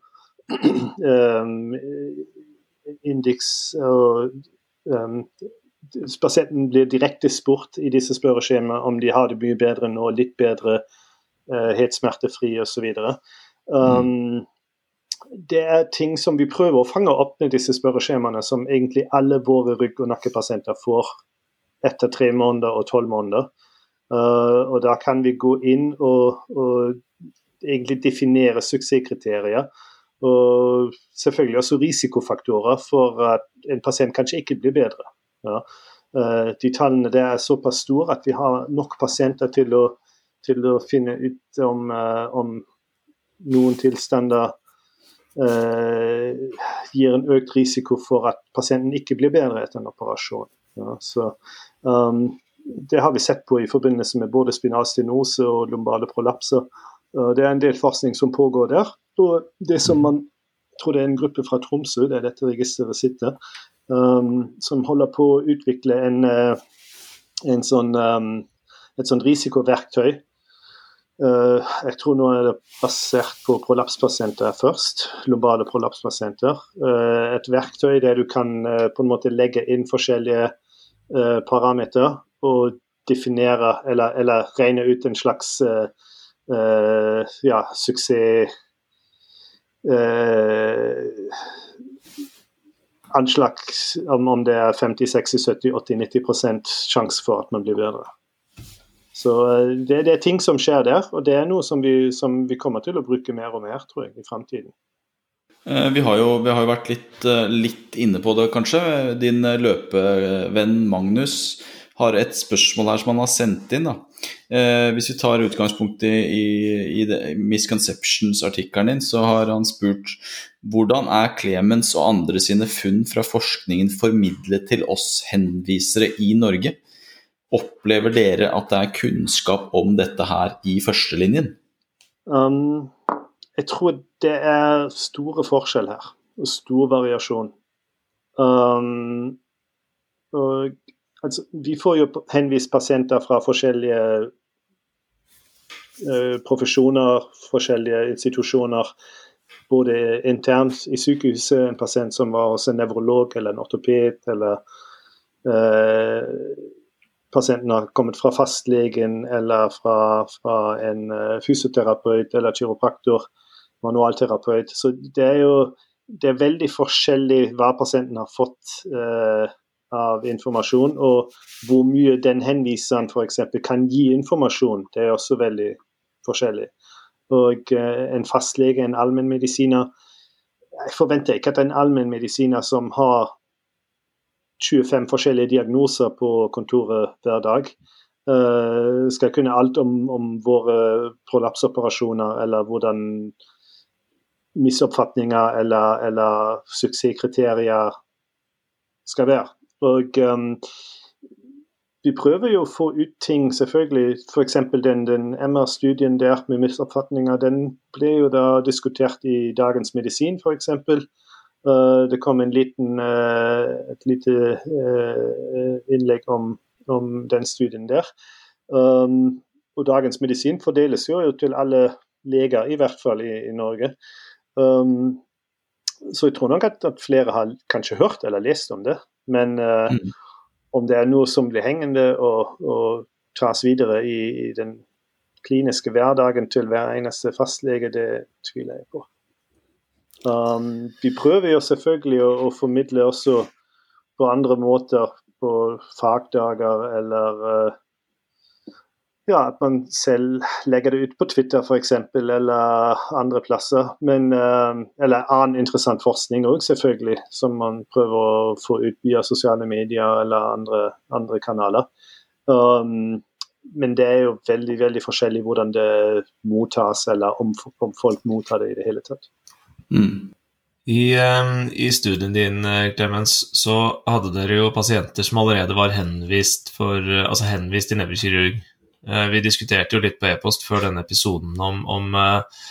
(clears throat) um, indeks og um, pasienten blir direkte spurt i disse spørreskjemaene om de har det mye bedre nå, litt bedre, uh, helt smertefri osv. Um, det er ting som vi prøver å fange opp med disse spørreskjemaene, som egentlig alle våre rygg- og nakkepasienter får etter tre måneder og tolv måneder. Uh, og da kan vi gå inn og, og egentlig definere suksesskriterier. Og selvfølgelig også risikofaktorer for at en pasient kanskje ikke blir bedre. Ja. Eh, de tallene der er såpass store at vi har nok pasienter til å, til å finne ut om, eh, om noen tilstander eh, gir en økt risiko for at pasienten ikke blir bedre etter en operasjon. Ja, så, um, det har vi sett på i forbindelse med både spinalstenose og lumbale prolapser. Uh, det er en del forskning som pågår der. Det som man tror det er en gruppe fra Tromsø, det er dette registeret sitter, um, som holder på å utvikle en, uh, en sånn, um, et sånt risikoverktøy. Uh, jeg tror nå er det basert på prolapspasienter først, globale prolapspasienter. Uh, et verktøy der du kan uh, på en måte legge inn forskjellige uh, parametere og definere eller, eller, regne ut en slags ja, suksess anslag om, det er 50, 60, 70, 80, 90% sjanse for at man blir bedre. Så eh, det, det, er ting som skjer der, og det er noe som vi, som vi kommer til å bruke mer og mer tror jeg, i framtiden. Eh, vi har, jo, vi har jo vært litt, eh, litt, inne på det, kanskje. Din løpevenn Magnus har et spørsmål her som han har sendt inn. Eh, hvis vi tar utgangspunkt i, i, i Misconceptions-artikkelen din, så har han spurt hvordan er Clemens og andre sine funn fra forskningen formidlet til oss henvisere i Norge? Opplever dere at det er kunnskap om dette her i førstelinjen? Um, jeg tror det er store forskjell her, og stor variasjon. Um, og altså, vi får jo henvist pasienter fra forskjellige uh, profesjoner, forskjellige institusjoner. Både internt i sykehuset, en pasient som var hos en nevrolog eller en ortoped, eller uh, pasienten har kommet fra fastlegen eller fra, fra en fysioterapeut eller kiropraktor, manualterapeut. Så det er jo det er veldig forskjellig hva pasienten har fått eh, av informasjon, og hvor mye den henviseren f.eks. kan gi informasjon. Det er også veldig forskjellig. Og eh, en fastlege, en allmennmedisiner Jeg forventer ikke at en allmennmedisiner som har 25 forskjellige diagnoser på kontoret hver dag, eh, skal kunne alt om, om våre prolapsoperasjoner eller hvordan misoppfatninger eller, eller suksesskriterier skal være. Og um, vi prøver jo å få ut ting, selvfølgelig. F.eks. den, den MR-studien der med misoppfatninger, den ble jo da diskutert i Dagens Medisin, f.eks. Uh, det kom en liten, uh, et lite uh, innlegg om, om, den studien der. Um, og Dagens Medisin fordeles jo til alle leger, i hvert fall i, i Norge. Um, så jeg tror nok at, at, flere har kanskje hørt eller lest om det. Men uh, mm. om det er noe som blir hengende og, og tas videre i, i, den kliniske hverdagen til hver eneste fastlege, det tviler jeg på. Um, vi prøver jo selvfølgelig å, å, formidle også på andre måter, på fagdager eller uh, ja, at man selv legger det ut på Twitter f.eks. eller andre plasser. Men, eh, eller annen interessant forskning òg, selvfølgelig, som man prøver å få ut via sosiale medier eller andre, andre kanaler. Um, men det er jo veldig veldig forskjellig hvordan det mottas, eller om, om folk mottar det i det hele tatt. Mm. I, um, I, studien din eh, Clemens, så hadde dere jo pasienter som allerede var henvist, for, altså henvist til nevrokirurg. Eh, vi diskuterte jo litt på e-post før denne episoden om, om eh,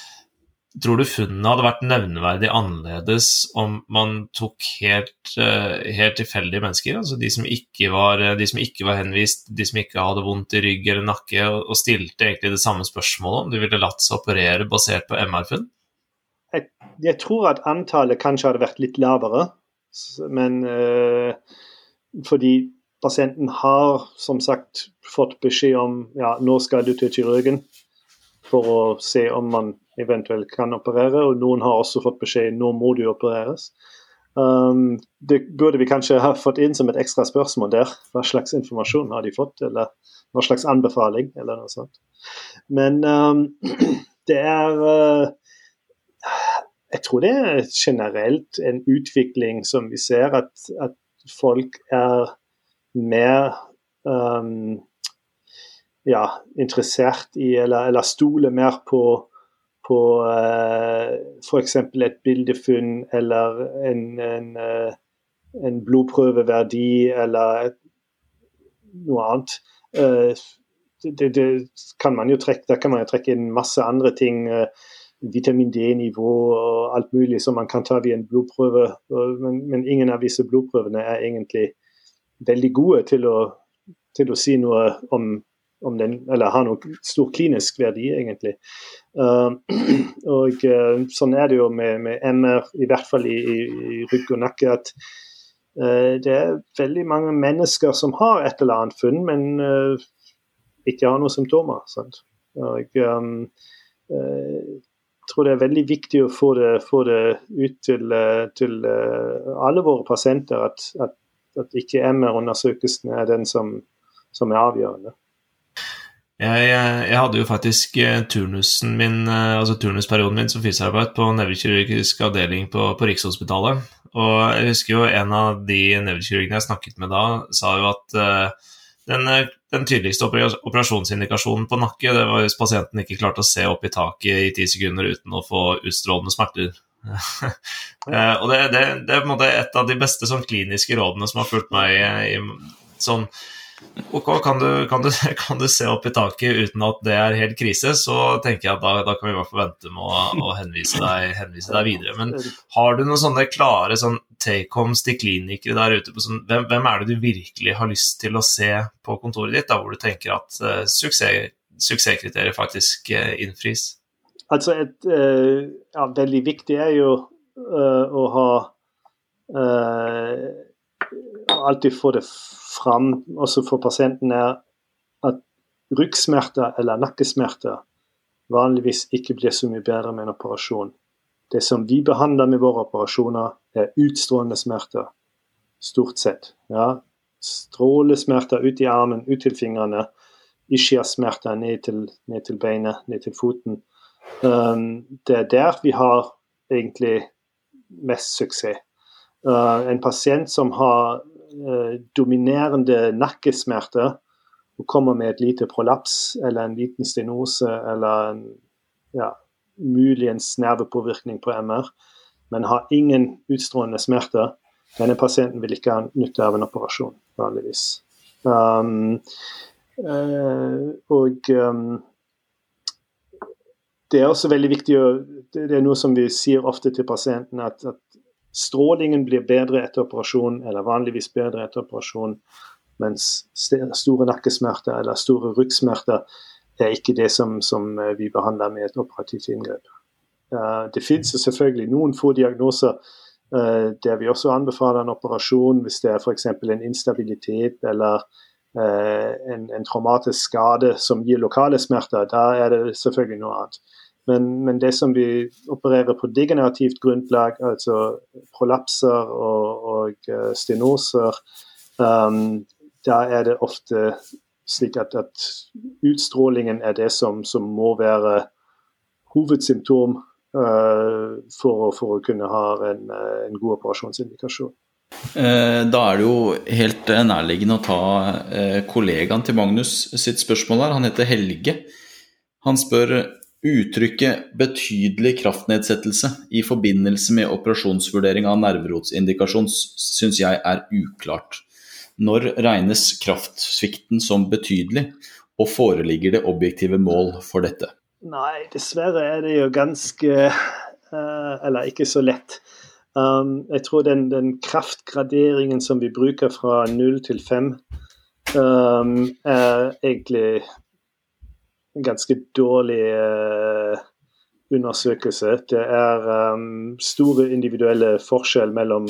Tror du funnene hadde vært nevneverdig annerledes om man tok helt, eh, helt tilfeldige mennesker, altså de som, var, de som, ikke var, henvist, de som ikke hadde vondt i rygg eller nakke, og, stilte egentlig det samme spørsmålet om de ville latt seg operere basert på MR-funn? Jeg, jeg, tror at antallet kanskje hadde vært litt lavere, men øh, fordi Pasienten har som sagt fått beskjed om ja, nå skal du til kirurgen for å se om man eventuelt kan operere, og noen har også fått beskjed nå må du opereres. Um, det burde vi kanskje ha fått inn som et ekstra spørsmål der. Hva slags informasjon har de fått, eller hva slags anbefaling, eller noe sånt. Men um, (clears throat) det er uh, Jeg tror det er generelt en utvikling som vi ser, at, at folk er mer um, ja, interessert i, eller, eller stoler mer på, på uh, eh, f.eks. et bildefunn eller en, en, uh, en blodprøveverdi eller et, noe annet. Uh, det, det, kan man jo trekke, Der kan man jo trekke inn masse andre ting. Uh, vitamin D-nivå og alt mulig som man kan ta via en blodprøve. Men, men, ingen av disse blodprøvene er egentlig veldig gode til å, til å si noe om, om, den, eller har noe stor klinisk verdi, egentlig. Uh, (clears throat) og uh, Sånn er det jo med, med, MR, i hvert fall i, i, i rygg og nakke, at uh, det er veldig mange mennesker som har et eller annet funn, men ikke har noen symptomer. Sant? Og um, jeg tror det er veldig viktig å få det, få det ut til, til alle våre pasienter at, at at ikke MR-undersøkelsen er den som, som, er avgjørende. Jeg, jeg, hadde jo faktisk eh, turnusen min, eh, altså turnusperioden min som fysioterapeut på nevrokirurgisk avdeling på, på, Rikshospitalet. Og jeg husker jo en av de nevrokirurgene jeg snakket med da, sa jo at uh, den, den, tydeligste operasjonsindikasjonen på nakke det var hvis pasienten ikke klarte å se opp i taket i ti sekunder uten å få utstrålende smerter. Uh, (laughs) og det, det, det, er på en måte et av de beste sånn, kliniske rådene som har fulgt meg i, i sånn Ok, kan du, kan, du, (laughs) kan du, se opp i taket uten at det er helt krise, så tenker jeg at da, da kan vi i hvert fall vente med å, å henvise, deg, henvise, deg, videre. Men har du noen sånne klare sånn take-homes til klinikere der ute? Sånn, hvem, hvem, er det du virkelig har lyst til å se på kontoret ditt, da, hvor du tenker at uh, suksess, suksesskriteriet faktisk uh, innfris? Altså et uh, ja, veldig viktig er jo uh, å ha uh, alltid få det fram også for pasienten, er at ryggsmerter eller nakkesmerter vanligvis ikke blir så mye bedre med en operasjon. Det som vi behandler med våre operasjoner, er utstrålende smerter. Stort sett. Ja. Strålesmerter ut i armen, ut til fingrene. Ischiasmerter ned ned til beinet, ned til foten. Um, det er der vi har egentlig mest suksess. Uh, en pasient som har uh, dominerende nakkesmerter, og kommer med et lite prolaps eller en liten stenose eller en ja, muligens nervepåvirkning på MR, men har ingen utstrålende smerter, denne pasienten vil ikke ha nytte av en operasjon, vanligvis. Um, uh, og um, det er også veldig viktig å, Det er noe som vi sier ofte til pasienten, at, at strålingen blir bedre etter operasjon, eller vanligvis bedre etter operasjon, mens store nakkesmerter eller store ryggsmerter er ikke det som, som, eh, vi behandler med et operativt inngrep. Uh, det finnes selvfølgelig noen få diagnoser uh, der vi også anbefaler en operasjon hvis det er f.eks. en instabilitet eller en, en, traumatisk skade som gir lokale smerter. Da er det selvfølgelig noe annet. Men, men det som vi opererer på degenerativt grunnlag, altså prolapser og, og stenoser, um, da er det ofte slik at, at utstrålingen er det som, som må være hovedsymptom uh, for, for, å kunne ha en, en god operasjonsindikasjon. Eh, da er det jo helt nærliggende å ta eh, kollegaen til Magnus sitt spørsmål her. Han heter Helge. Han spør uttrykket 'betydelig kraftnedsettelse' i forbindelse med operasjonsvurdering av nerverotsindikasjon syns jeg er uklart. Når regnes kraftsvikten som betydelig, og foreligger det objektive mål for dette? Nei, dessverre er det jo ganske Eller ikke så lett. Um, jeg tror den, den, kraftgraderingen som vi bruker fra null til fem, um, er egentlig en ganske dårlig uh, undersøkelse. Det er um, store individuelle forskjell mellom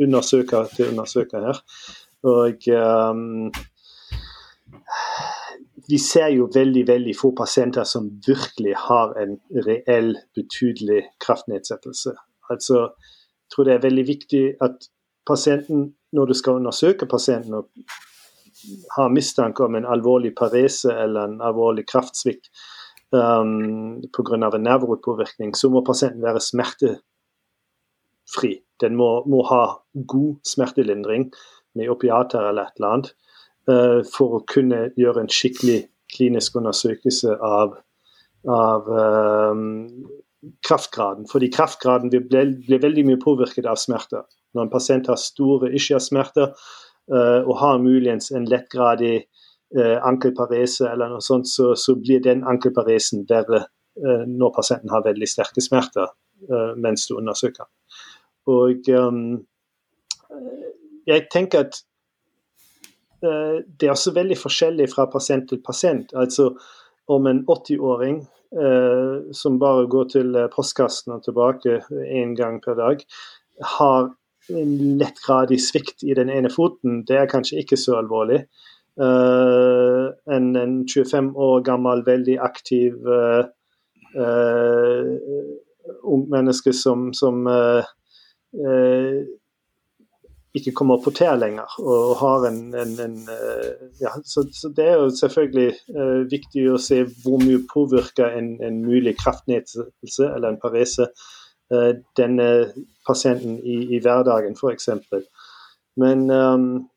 undersøker til undersøker her. Og um, vi ser jo veldig veldig få pasienter som virkelig har en reell, betydelig kraftnedsettelse. Altså, jeg tror det er veldig viktig at pasienten, når du skal undersøke pasienten og har mistanke om en alvorlig parese eller en alvorlig kraftsvikt, um, pga. en nevrotpåvirkning, så må pasienten være smertefri. Den må, må ha god smertelindring med opiater eller et eller annet uh, for å kunne gjøre en skikkelig klinisk undersøkelse av, av um, kraftgraden. Fordi kraftgraden blir, blir, veldig mye påvirket av smerter. Når en pasient har store ischiasmerter uh, og har muligens en lettgradig uh, ankelparese eller noe sånt, så, så blir den ankelparesen verre uh, når pasienten har veldig sterke smerter uh, mens du undersøker. Og um, jeg tenker at det er også veldig forskjellig fra pasient til pasient. Altså om en 80-åring uh, som bare går til postkassen og tilbake én gang per dag, har en lettgradig svikt i den ene foten, det er kanskje ikke så alvorlig. Uh, en, en, 25 år gammel, veldig aktiv uh, uh, ung menneske som, som ikke kommer på tær lenger. og har en, en, en ja, så, så, Det er jo selvfølgelig viktig å se hvor mye påvirker en, en mulig kraftnedsettelse eller en parese denne pasienten i, i hverdagen, f.eks. Men um,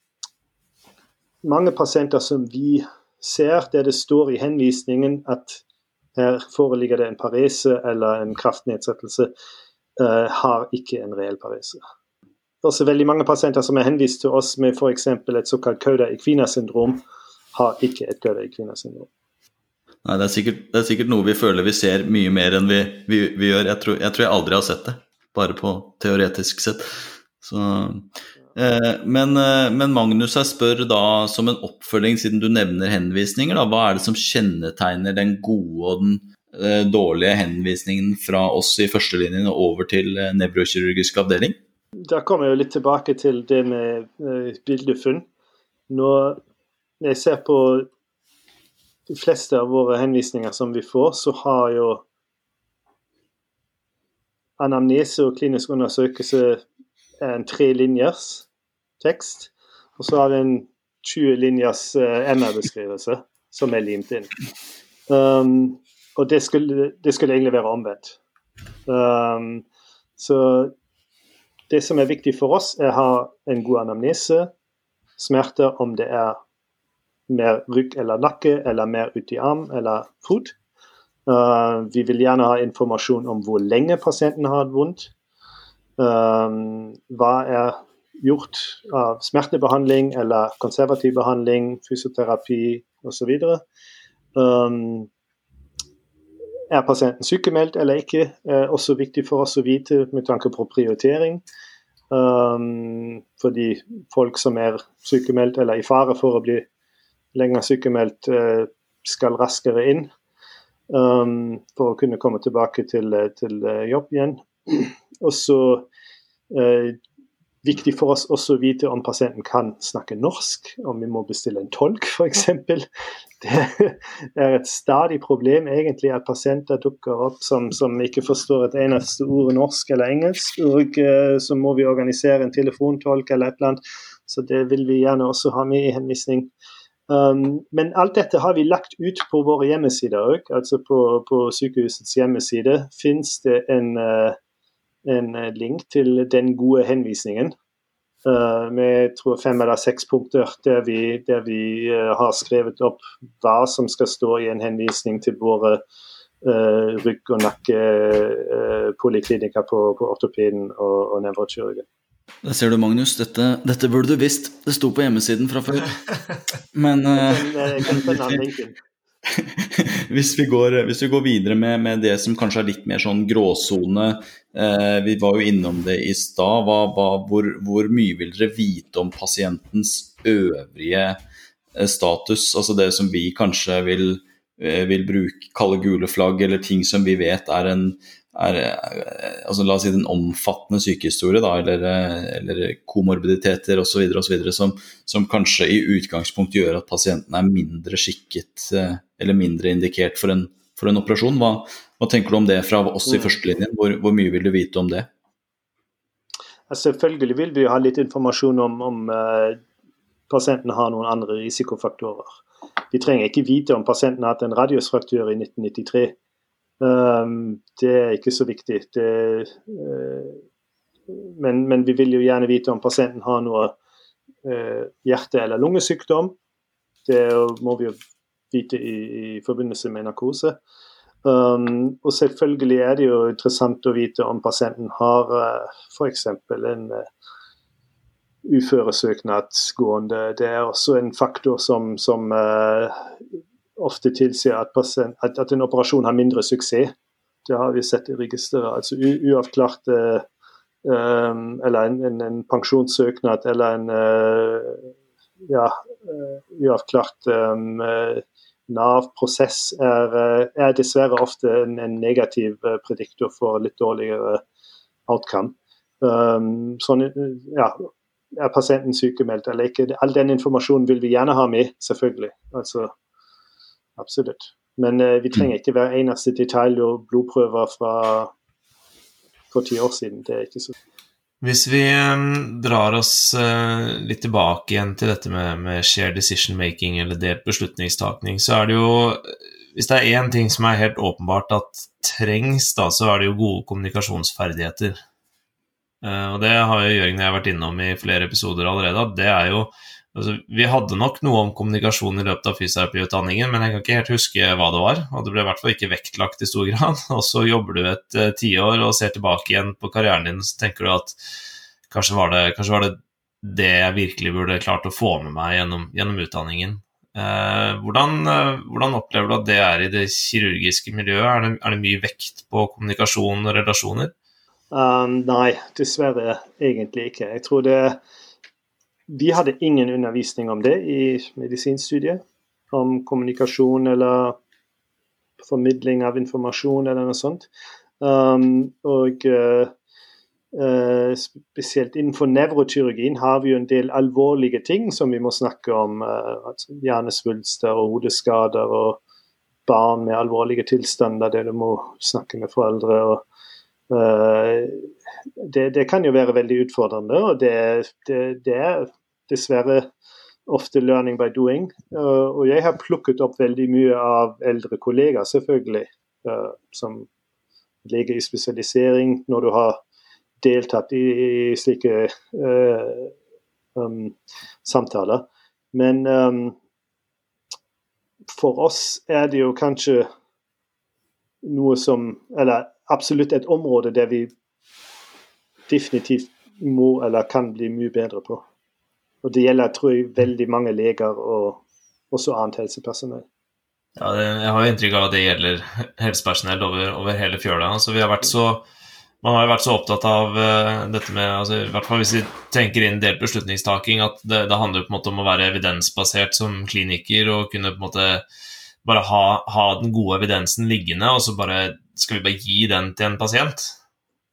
mange pasienter som vi ser, der det står i henvisningen at her foreligger det en parese eller en kraftnedsettelse, uh, har ikke en reell parese. Det er også veldig mange pasienter som er henvist til oss med f.eks. et såkalt Cauda equina-syndrom, har ikke et Cauda equina-syndrom. Nei, det er, sikkert, det er, sikkert, noe vi føler vi ser mye mer enn vi, vi, vi gjør. Jeg tror, jeg tror, jeg aldri har sett det, bare på teoretisk sett. Så Eh, men, eh, men, Magnus jeg spør da som en oppfølging, siden du nevner henvisninger, da, hva er det som kjennetegner den gode og den eh, dårlige henvisningen fra oss i førstelinjen over til nevrokirurgisk avdeling? Da kommer jeg litt tilbake til det med uh, bildefunn. Når jeg ser på de fleste av våre henvisninger som vi får, så har jo anamnese og klinisk undersøkelse en tre linjers tekst. Og så har vi en 20 linjers uh, MR-beskrivelse som er limt inn. Um, og det skulle, det skulle, egentlig være omvendt. Um, så det som er viktig for oss, er å ha en god anamnese. Smerter, om det er mer rygg eller nakke, eller mer uti arm eller fot. Uh, vi vil gjerne ha informasjon om hvor lenge pasienten har vondt. Uh, hva er gjort av smertebehandling eller konservativ behandling, fysioterapi osv. Um, er pasienten sykemeldt eller ikke, er også viktig for oss å vite med tanke på prioritering. Um, fordi folk som er sykemeldt eller i fare for å bli lenger sykemeldt, uh, skal raskere inn um, for å kunne komme tilbake til, til uh, jobb igjen. (clears throat) Og så uh, viktig for oss også å vite om pasienten kan snakke norsk, om vi må bestille en tolk f.eks. Det er et stadig problem egentlig at pasienter dukker opp som, som ikke forstår et eneste ord norsk eller engelsk. Og uh, så må vi organisere en telefontolk eller et eller annet. Så det vil vi gjerne også ha med i henvisning. Um, men alt dette har vi lagt ut på våre hjemmesider òg. Altså på, på, sykehusets hjemmeside fins det en uh, en eh, link til den gode henvisningen. Uh, med tror fem eller seks punkter der vi, der vi uh, har skrevet opp hva som skal stå i en henvisning til våre uh, rygg- og nakkepoliklinikker på, på ortopeden og, og nevrokirurgen. Det ser du, Magnus. Dette, dette, burde du visst. Det sto på hjemmesiden fra før. (laughs) Men kan (laughs) hvis, vi går, hvis, vi går, videre med, med, det som kanskje er litt mer sånn gråsone. Eh, vi var jo innom det i stad. Hvor, hvor, mye vil dere vite om pasientens øvrige eh, status? Altså det som vi kanskje vil, eh, vil bruke, kalle gule flagg, eller ting som vi vet er en, er, eh, altså la oss si den omfattende sykehistorie, da, eller, eh, eller komorbiditeter osv. Som, som kanskje i utgangspunktet gjør at pasienten er mindre skikket eh, eller mindre indikert for en, for en operasjon. Hva, hva, tenker du om det fra oss i mm. førstelinjen? Hvor, hvor mye vil du vite om det? Selvfølgelig vil vi ha litt informasjon om, om uh, pasienten har noen andre risikofaktorer. Vi trenger ikke vite om pasienten har hatt en radiusfraktur i 1993 Ehm, det er ikke så viktig. Det, eh, men, men, vi vil jo gjerne vite om pasienten har noe eh, hjerte- eller lungesykdom. Det må vi jo vite i, i forbindelse med narkose. Um, og selvfølgelig er det jo interessant å vite om pasienten har uh, eh, f.eks. en uh, uføresøknad gående. Det er også en faktor som, som uh, ofte tilsier at, pasient, at, at, en operasjon har mindre suksess. Det har vi sett i registeret. Altså uavklart uh, um, Eller en, en, en, pensjonssøknad eller en uh, ja, uh, uavklart um, Nav-prosess er, er, dessverre ofte en, en, negativ prediktor for litt dårligere outcome. Um, sånn, ja, er pasienten sykemeldt eller ikke? All den informasjonen vil vi gjerne ha med, selvfølgelig. Altså, absolutt. Men eh, vi trenger ikke hver eneste detalj og blodprøver fra for ti år siden. Det er ikke så Hvis vi um, drar oss uh, litt tilbake igjen til dette med, med shared decision making eller delt beslutningstakning, så er det jo Hvis det er én ting som er helt åpenbart at trengs, da, så er det jo gode kommunikasjonsferdigheter. Uh, og det har jo Jørgen og jeg vært innom i flere episoder allerede. at det er jo Altså, vi hadde nok noe om kommunikasjon i løpet av fysioterapiutdanningen, men jeg kan ikke helt huske hva det var. Og det ble i hvert fall ikke vektlagt i stor grad. (laughs) Og så jobber du et uh, tiår og ser tilbake igjen på karrieren din, så tenker du at kanskje var det, kanskje var det, det jeg virkelig burde klart å få med meg gjennom, gjennom utdanningen. Uh, hvordan, uh, hvordan, opplever du at det er i det kirurgiske miljøet? Er det, er det mye vekt på kommunikasjon og relasjoner? Um, nei, dessverre egentlig ikke. Jeg tror det vi hadde ingen undervisning om det i medisinstudiet. Om kommunikasjon eller formidling av informasjon eller noe sånt. Um, og uh, spesielt innenfor nevrokirurgien har vi jo en del alvorlige ting som vi må snakke om. Uh, altså hjernesvulster og hodeskader og barn med alvorlige tilstander der du må snakke med foreldre. og det, det, kan jo være veldig utfordrende, og det, det, det er dessverre ofte 'learning by doing'. og jeg har plukket opp veldig mye av eldre kollegaer, selvfølgelig, som lege i spesialisering. Når du har deltatt i, i slike uh, um, samtaler. Men um, for oss er det jo kanskje noe som Eller absolutt et område der vi definitivt må eller kan bli mye bedre på. Og det gjelder tror jeg, veldig mange leger og også annet helsepersonell. Ja, jeg har jo inntrykk av at det gjelder helsepersonell over, over hele fjøla. Altså, vi har vært så man har jo vært så opptatt av uh, dette med altså, i hvert fall Hvis vi tenker inn delt beslutningstaking, at det, det, handler på en måte om å være evidensbasert som kliniker og kunne på en måte bare ha, ha den gode evidensen liggende, og så bare skal vi bare gi den til en pasient.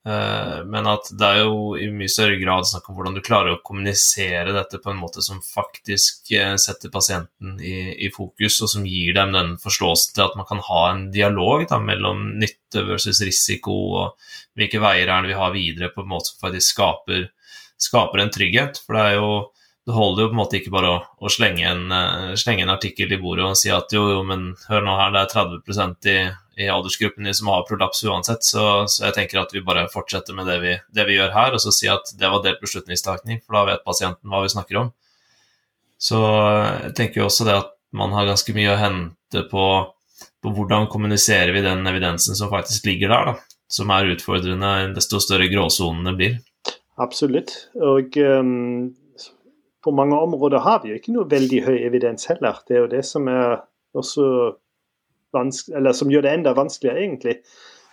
Uh, men at det er jo i mye større grad snakk om hvordan du klarer å kommunisere dette på en måte som faktisk uh, setter pasienten i, i, fokus, og som gir dem den forståelsen til at man kan ha en dialog da, mellom nytte versus risiko, og hvilke veier er det vi har videre, på en måte som faktisk skaper, skaper en trygghet. For det er jo det holder jo på en måte ikke bare å, å slenge, en, uh, slenge, en, artikkel i bordet og si at jo, jo, men hør nå her, det er 30% i, i aldersgruppen som har prolaps uansett. Så, så, jeg tenker at vi bare fortsetter med det vi, det vi, gjør her, og så si at det var delt beslutningstaking, for da vet pasienten hva vi snakker om. Så jeg tenker jo også det at man har ganske mye å hente på, på hvordan kommuniserer vi den evidensen som faktisk ligger der, da. Som er utfordrende desto større gråsonene blir. Absolutt. Og um på mange områder har vi jo ikke noe veldig høy evidens heller. Det er jo det som er også eller som gjør det enda vanskeligere, egentlig.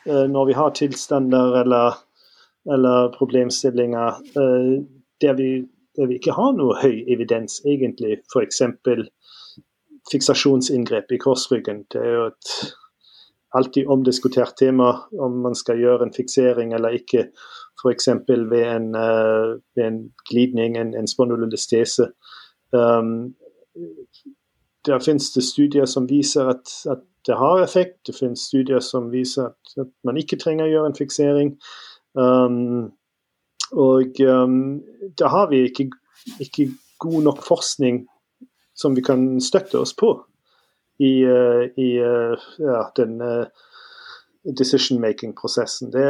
Eh, når vi har tilstander eller, eller problemstillinger eh, der vi, der vi, ikke har noe høy evidens, egentlig. F.eks. fiksasjonsinngrep i korsryggen. Det er jo et alltid omdiskutert tema om man skal gjøre en fiksering eller ikke f.eks. ved, en, uh, ved en glidning, en, en spondylolistese. Um, der finnes det studier som viser at, at, det har effekt. Det finnes studier som viser at, at man ikke trenger å gjøre en fiksering. Um, og um, da har vi ikke, ikke, god nok forskning som vi kan støtte oss på i, uh, i uh, ja, den uh, decision-making-prosessen. Det,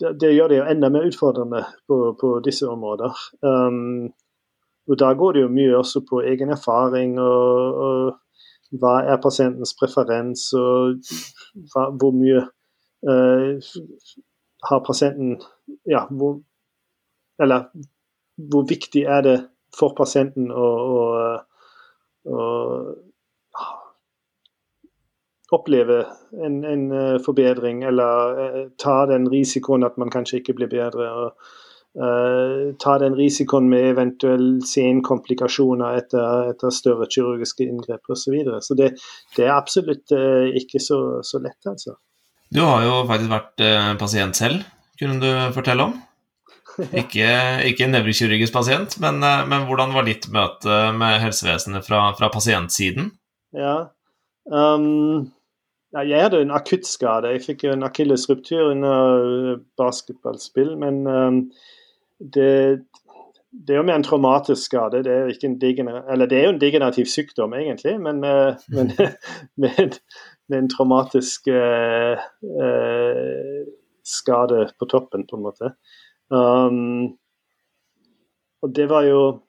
det, det, gjør det jo enda mer utfordrende på, på disse områder. Um, og Da går det jo mye også på egen erfaring og, og hva er pasientens preferens, og hva, hvor mye uh, har pasienten Ja, hvor Eller hvor viktig er det for pasienten å, å, å oppleve en, en uh, forbedring, eller uh, ta den risikoen at man kanskje ikke blir bedre. og uh, Ta den risikoen med eventuelle senkomplikasjoner etter, etter større kirurgiske inngrep osv. Så, videre. så det, det, er absolutt ikke så, så, lett, altså. Du har jo faktisk vært pasient selv, kunne du fortelle om? (laughs) Ikke, ikke en nevrokirurgisk pasient, men, men, hvordan var ditt møte med helsevesenet fra, fra pasientsiden? Ja, um, jeg hadde en akuttskade. Jeg fikk en akillesruptur under basketballspill. Men um, det, det, er jo mer en traumatisk skade. Det er, en det er jo en degenerativ sykdom, egentlig, men, uh, men (laughs) med, med, en traumatisk uh, uh, skade på toppen, på en måte. Um, og det var jo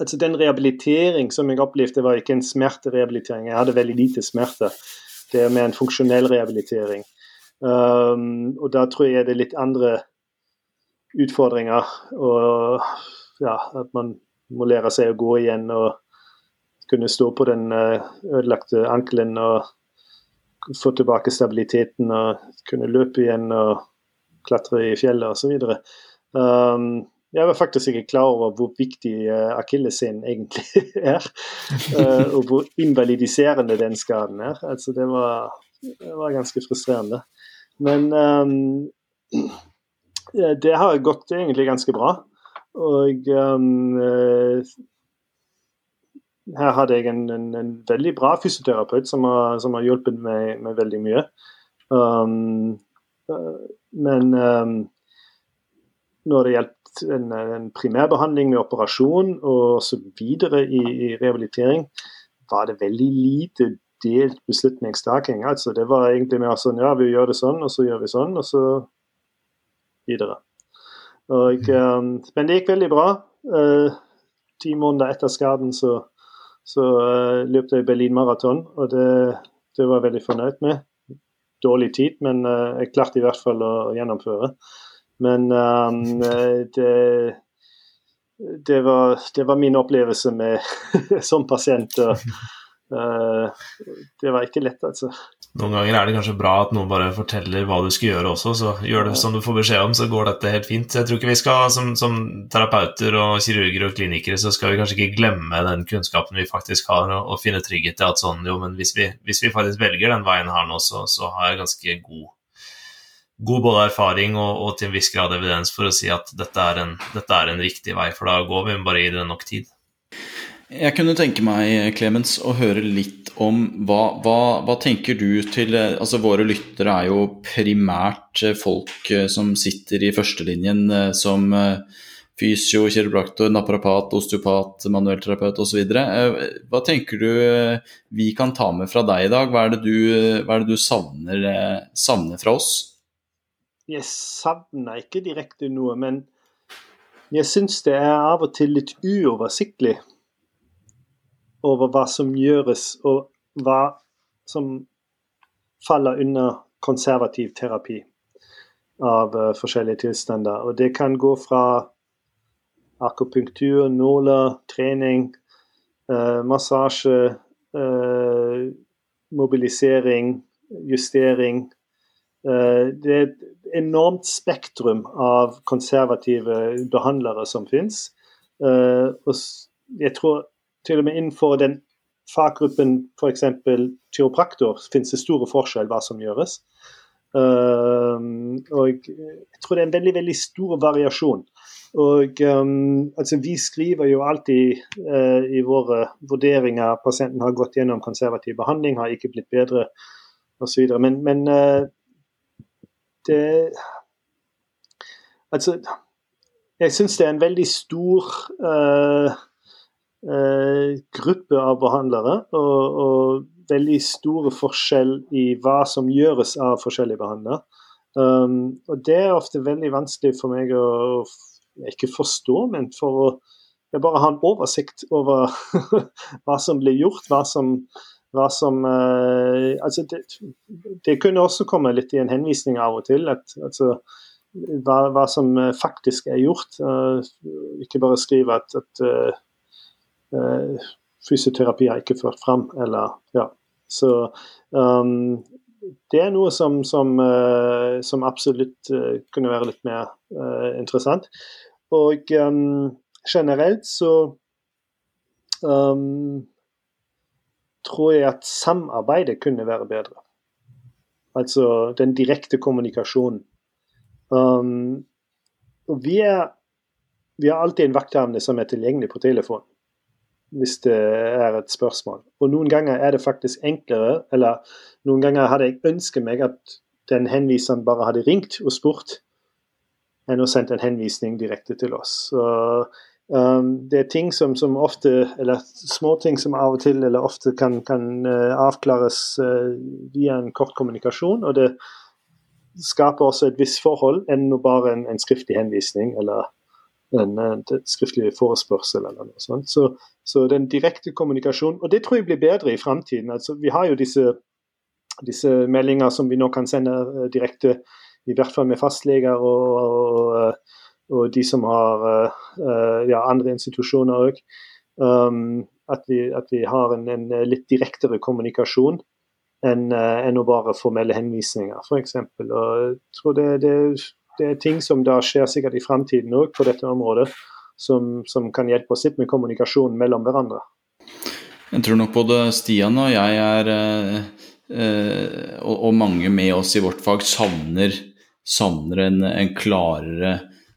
altså Den rehabilitering som jeg opplevde, var ikke en smerterehabilitering. Jeg hadde veldig lite smerte. Det mer en funksjonell rehabilitering. Um, og da tror jeg det er litt andre utfordringer. Og ja, at man må lære seg å gå igjen og kunne stå på den uh, ødelagte ankelen og få tilbake stabiliteten og kunne løpe igjen og klatre i fjellet osv. Um, jeg var faktisk ikke klar over hvor viktig uh, akilleshælen egentlig (laughs) er. Uh, og hvor invalidiserende den skaden er. Altså, det var, det var ganske frustrerende. Men um, (clears throat) det har gått egentlig ganske bra. Og um, her hadde jeg en, en, en, veldig bra fysioterapeut som har, som har hjulpet meg med veldig mye. Um, men når det en, en primærbehandling med operasjon og så videre i, i rehabilitering, var det veldig lite delt beslutningstaking. Altså, det var egentlig mer sånn ja, vi gjør det sånn, og så gjør vi sånn, og så videre. Og, um, men det gikk veldig bra. Uh, ti måneder etter skaden så, så uh, løp jeg Berlin Maraton, og det, det var jeg veldig fornøyd med. Dårlig tid, men uh, jeg klarte i hvert fall å, å gjennomføre. Men um, det, det, var, det, var, min opplevelse med, (laughs) som pasient. Uh, det var ikke lett, altså. Noen ganger er det kanskje bra at noen bare forteller hva du skal gjøre også, så gjør det som du får beskjed om, så går dette helt fint. Jeg tror ikke vi skal, som, som terapeuter og kirurger og klinikere, så skal vi kanskje ikke glemme den kunnskapen vi faktisk har, og, og finne trygghet i at sånn, jo, men hvis vi, hvis vi, faktisk velger den veien her nå, så, så har jeg ganske god, god både erfaring og, og, til en viss grad evidens for å si at dette er, en, dette er en riktig vei, for da går vi bare i det nok tid. Jeg kunne tenke meg, Clemens, å høre litt om hva, hva, hva, tenker du til Altså, våre lyttere er jo primært folk eh, som sitter i førstelinjen eh, som eh, fysio, kiropraktor, naprapat, osteopat, manuellterapeut osv. Hva tenker du vi kan ta med fra deg i dag? Hva er det du, er det du savner, savner, fra oss? Jeg savner ikke direkte noe, men jeg syns det er av og til litt uoversiktlig over hva som gjøres, og hva som faller under konservativ terapi av uh, forskjellige tilstander. Og det kan gå fra akupunktur, nåler, trening, uh, massasje, uh, mobilisering, justering. det et enormt spektrum av konservative behandlere som fins. og jeg tror til og med innenfor den faggruppen f.eks. kiropraktor finnes det store forskjell hva som gjøres. Uh, og jeg tror det er en veldig veldig stor variasjon. Og um, altså Vi skriver jo alltid uh, i våre vurderinger pasienten har gått gjennom konservativ behandling, har ikke blitt bedre osv. Men, men det Altså, jeg syns det er en veldig stor uh, uh, gruppe av behandlere, og, og, veldig store forskjell i hva som gjøres av forskjellige behandlere. Um, og Det er ofte veldig vanskelig for meg å ikke forstå, men for å bare ha en oversikt over (laughs) hva som blir gjort, hva som, hva som uh, altså det, det, kunne også komme litt i en henvisning av og til. At, altså, hva, hva, som faktisk er gjort. Uh, ikke bare skrive at, at uh, uh, fysioterapi har ikke ført fram. Eller, ja. Så um, det er noe som, som, som absolutt kunne være litt mer interessant. Og um, generelt så um, tror jeg at samarbeidet kunne være bedre. Altså den direkte kommunikasjonen. Um, vi er, vi har alltid en vakthavende som er tilgjengelig på telefon hvis det er et spørsmål. Og noen ganger er det faktisk enklere, eller noen ganger hadde jeg ønsket meg at den henviseren bare hadde ringt og spurt, enn å sende en henvisning direkte til oss. Så, um, det er ting som, som, ofte, eller småting som av og til eller ofte kan, kan uh, avklares uh, via en kort kommunikasjon. og det skaper også et visst forhold enn bare en, en skriftlig henvisning eller en, en skriftlig forespørsel eller noe sånt. Så, så, den direkte kommunikasjonen Og det tror jeg blir bedre i framtiden. Altså, vi har jo disse, disse meldinger som vi nå kan sende uh, direkte, i hvert fall med fastleger og, og, og de som har uh, ja, andre institusjoner òg. Um, at, at, vi har en, en litt direktere kommunikasjon enn, enn å bare formelle henvisninger, f.eks. Jeg tror det, det det er ting som da skjer sikkert i fremtiden òg på dette området, som, som, kan hjelpe oss litt med kommunikasjonen mellom hverandre. Jeg tror nok både Stian og jeg er, eh, og, og, mange med oss i vårt fag savner savner en, en klarere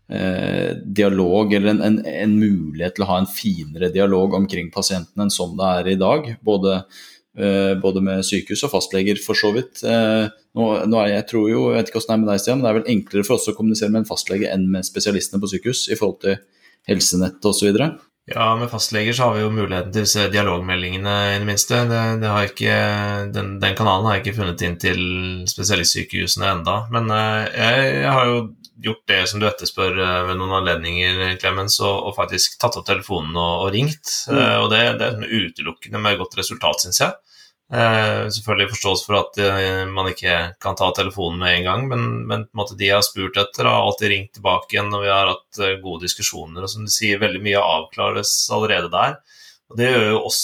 eh, dialog, eller en, en, en, mulighet til å ha en finere dialog omkring pasienten enn sånn det er i dag. Både, eh, både med sykehus og fastleger, for så vidt. Eh, nå, nå er jeg tror jo, jeg vet ikke hvordan det er med deg, Stian, men det er vel enklere for oss å kommunisere med en fastlege enn med spesialistene på sykehus i forhold til helsenett osv. Ja, med fastleger så har vi jo muligheten til disse dialogmeldingene, i det minste. Det, det ikke, den, den, kanalen har jeg ikke funnet inn til spesialistsykehusene enda. Men uh, jeg, jeg, har jo gjort det som du etterspør uh, ved noen anledninger, Clemens, og, og, faktisk tatt opp telefonen og, og ringt. Mm. Uh, og det, det er utelukkende med godt resultat, syns jeg. Uh, selvfølgelig forståelse for at uh, man ikke kan ta telefonen med en gang, men, men de har spurt etter, har alltid ringt tilbake igjen når vi har hatt eh, gode diskusjoner. Og som du sier, veldig mye avklares allerede der. Og det gjør jo oss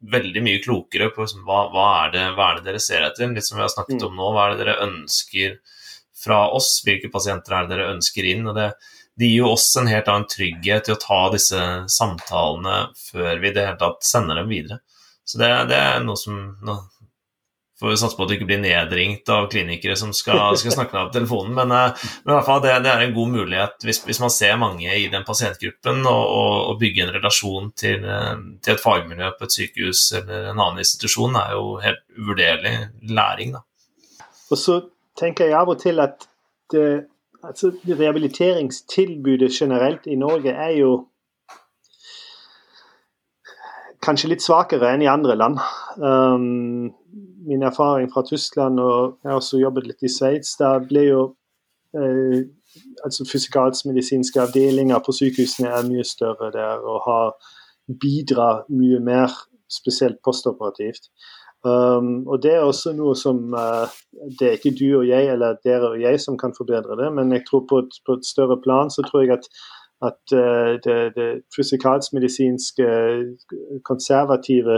veldig mye klokere på liksom, hva, hva, er det, hva, er det, dere ser etter, litt som vi har snakket mm. om nå. Hva er det dere ønsker fra oss? Hvilke pasienter er det dere ønsker inn? og det det gir jo oss en helt annen trygghet til å ta disse samtalene før vi det hele tatt sender dem videre. Så det, det er noe som nå får vi satse på at du ikke blir nedringt av klinikere som skal, skal snakke deg på telefonen. Men, eh, men, i hvert fall det, det, er en god mulighet hvis, hvis, man ser mange i den pasientgruppen, og, bygge en relasjon til, eh, til, et fagmiljø på et sykehus eller en annen institusjon, er jo helt uvurderlig læring. Da. Og så tenker jeg av og til at det, altså, rehabiliteringstilbudet generelt i Norge er jo kanskje litt svakere enn i andre land. Um, min erfaring fra Tyskland, og jeg har også jobbet litt i Sveits, der ble jo eh, altså Fysikalsk-medisinske avdelinger på sykehusene er mye større der og har bidrar mye mer, spesielt postoperativt. Um, og Det er også noe som uh, Det er ikke du og jeg eller dere og jeg som kan forbedre det, men jeg tror på et, på et større plan så tror jeg at at uh, det, det fysikalsk-medisinske, konservative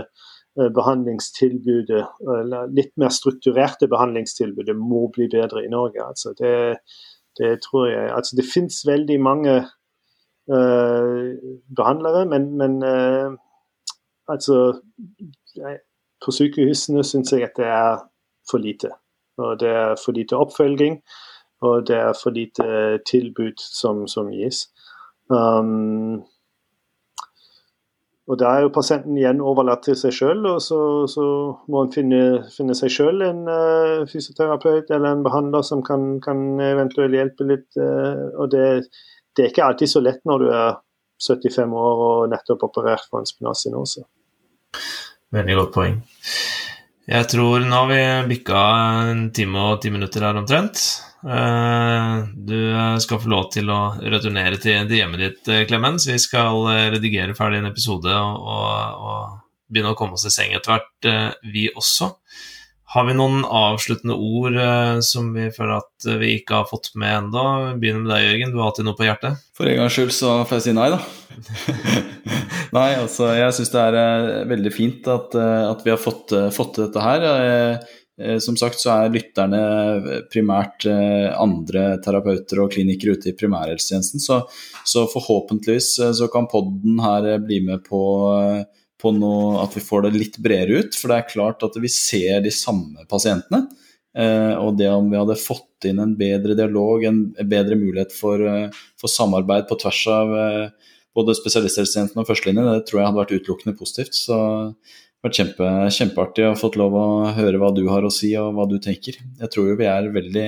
uh, behandlingstilbudet, eller litt mer strukturerte behandlingstilbudet, må bli bedre i Norge. Altså det, det tror jeg. Altså det fins veldig mange uh, behandlere, men, men altså På sykehusene syns jeg at det er for lite. Og det er for lite oppfølging, og det er for lite tilbud som, som gis. Um, og Da er jo pasienten igjen overlatt til seg sjøl, og så, så, må han finne, finne seg sjøl en uh, fysioterapeut eller en behandler som kan, kan eventuelt hjelpe litt. Uh, og det, det, er ikke alltid så lett når du er 75 år og nettopp operert for en spinasinose. Veldig godt poeng. Jeg tror nå har vi bikka en time og ti minutter her omtrent. Eh, du skal få lov til å returnere til, hjemmet ditt, Klemens, Clemens. Vi skal eh, redigere ferdig en episode og, og, begynne å komme oss i seng etter hvert, vi også. Har vi noen avsluttende ord som vi føler at vi ikke har fått med ennå? Begynner med deg, Jørgen. Du har alltid noe på hjertet? For en gangs skyld så får jeg si nei, da. (laughs) nei, altså jeg syns det er veldig fint at, at vi har fått, fått dette her. Eh, som sagt så er lytterne primært eh, andre terapeuter og klinikere ute i primærhelsetjenesten, så, så, forhåpentligvis eh, så kan podden her bli med på, på noe, at vi får det litt bredere ut. For det er klart at vi ser de samme pasientene. Og det om vi hadde fått inn en bedre dialog, en bedre mulighet for, for samarbeid på tvers av både spesialisthelsetjenesten og førstelinjen, det tror jeg hadde vært utelukkende positivt. Så vært kjempe, kjempeartig å fått lov å høre hva du har å si og hva du tenker. Jeg tror jo vi er veldig,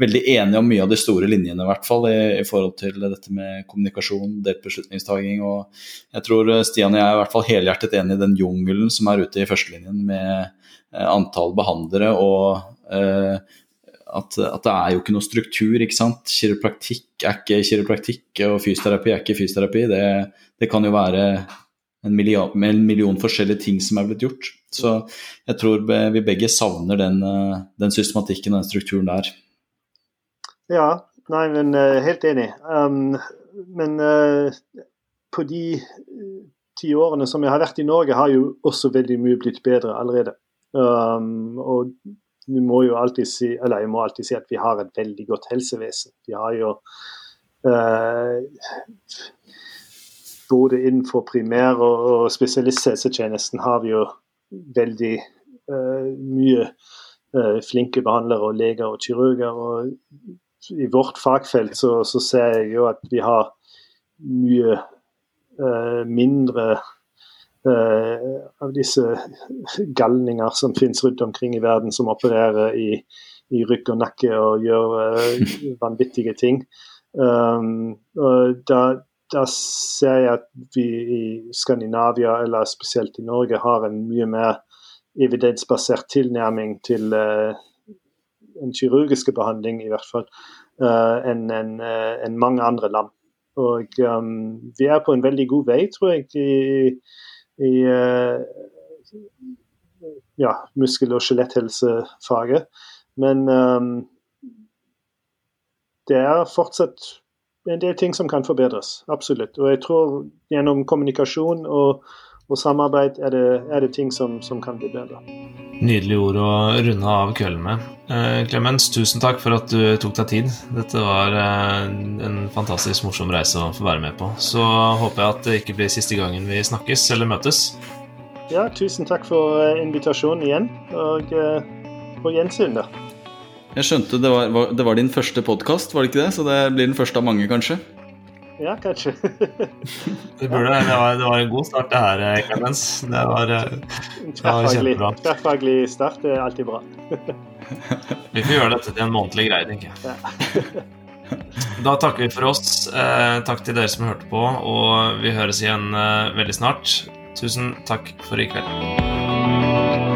veldig enige om mye av de store linjene, i hvert fall, i, i forhold til dette med kommunikasjon, delt beslutningstaking. Og jeg tror Stian og jeg er i hvert fall helhjertet enig i den jungelen som er ute i førstelinjen med eh, antall behandlere og eh, at, at, det er jo ikke noe struktur. ikke sant? Kiropraktikk er ikke kiropraktikk, og fysioterapi er ikke fysioterapi. Det, det kan jo være en million, med en million forskjellige ting som er blitt gjort. Så jeg tror vi begge savner den, eh, den systematikken og den strukturen der. Ja, nei, men uh, helt enig. Um, men uh, på de ti årene som jeg har vært i Norge, har jo også veldig mye blitt bedre allerede. Um, og vi må jo alltid si, eller jeg må alltid si at vi har et veldig godt helsevesen. Vi har jo uh, både innenfor primær- og, spesialisthelsetjenesten har vi jo veldig uh, mye uh, flinke behandlere og leger og kirurger. og i vårt fagfelt så, så, ser jeg jo at vi har mye uh, mindre av disse galninger som finnes rundt omkring i verden, som opererer i, i rykk og nakke og gjør vanvittige ting. Um, og da, da, ser jeg at vi i Skandinavia, eller spesielt i Norge, har en mye mer evidensbasert tilnærming til uh, en kirurgiske behandling, i hvert fall, uh, enn en, uh, en mange andre land. Og um, vi er på en veldig god vei, tror jeg, i, i ja, muskel- og skjeletthelsefaget. Men um, det er fortsatt en del ting som kan forbedres. Absolutt. Og jeg tror gjennom kommunikasjon og og samarbeid er det, er det ting som, som, kan bli bedre. Nydelige ord å runde av kvelden med. Eh, Clemens, tusen takk for at du tok deg tid. Dette var eh, en fantastisk morsom reise å få være med på. Så håper jeg at det ikke blir siste gangen vi snakkes eller møtes. Ja, tusen takk for eh, invitasjonen igjen, og på gjensyn, da. Jeg skjønte det var, det var din første podkast, var det ikke det? Så det blir den første av mange, kanskje? Ja, kanskje. (laughs) det, burde, det, var, det var en god start, det her, Clemens. Det var, eh, det var kjempebra. Tverrfaglig start er alltid bra. (laughs) vi får gjøre dette til en månedlig greie, tenker jeg. Da takker vi for oss. Eh, takk til dere som hørte på, og vi høres igjen eh, veldig snart. Tusen takk for i kveld.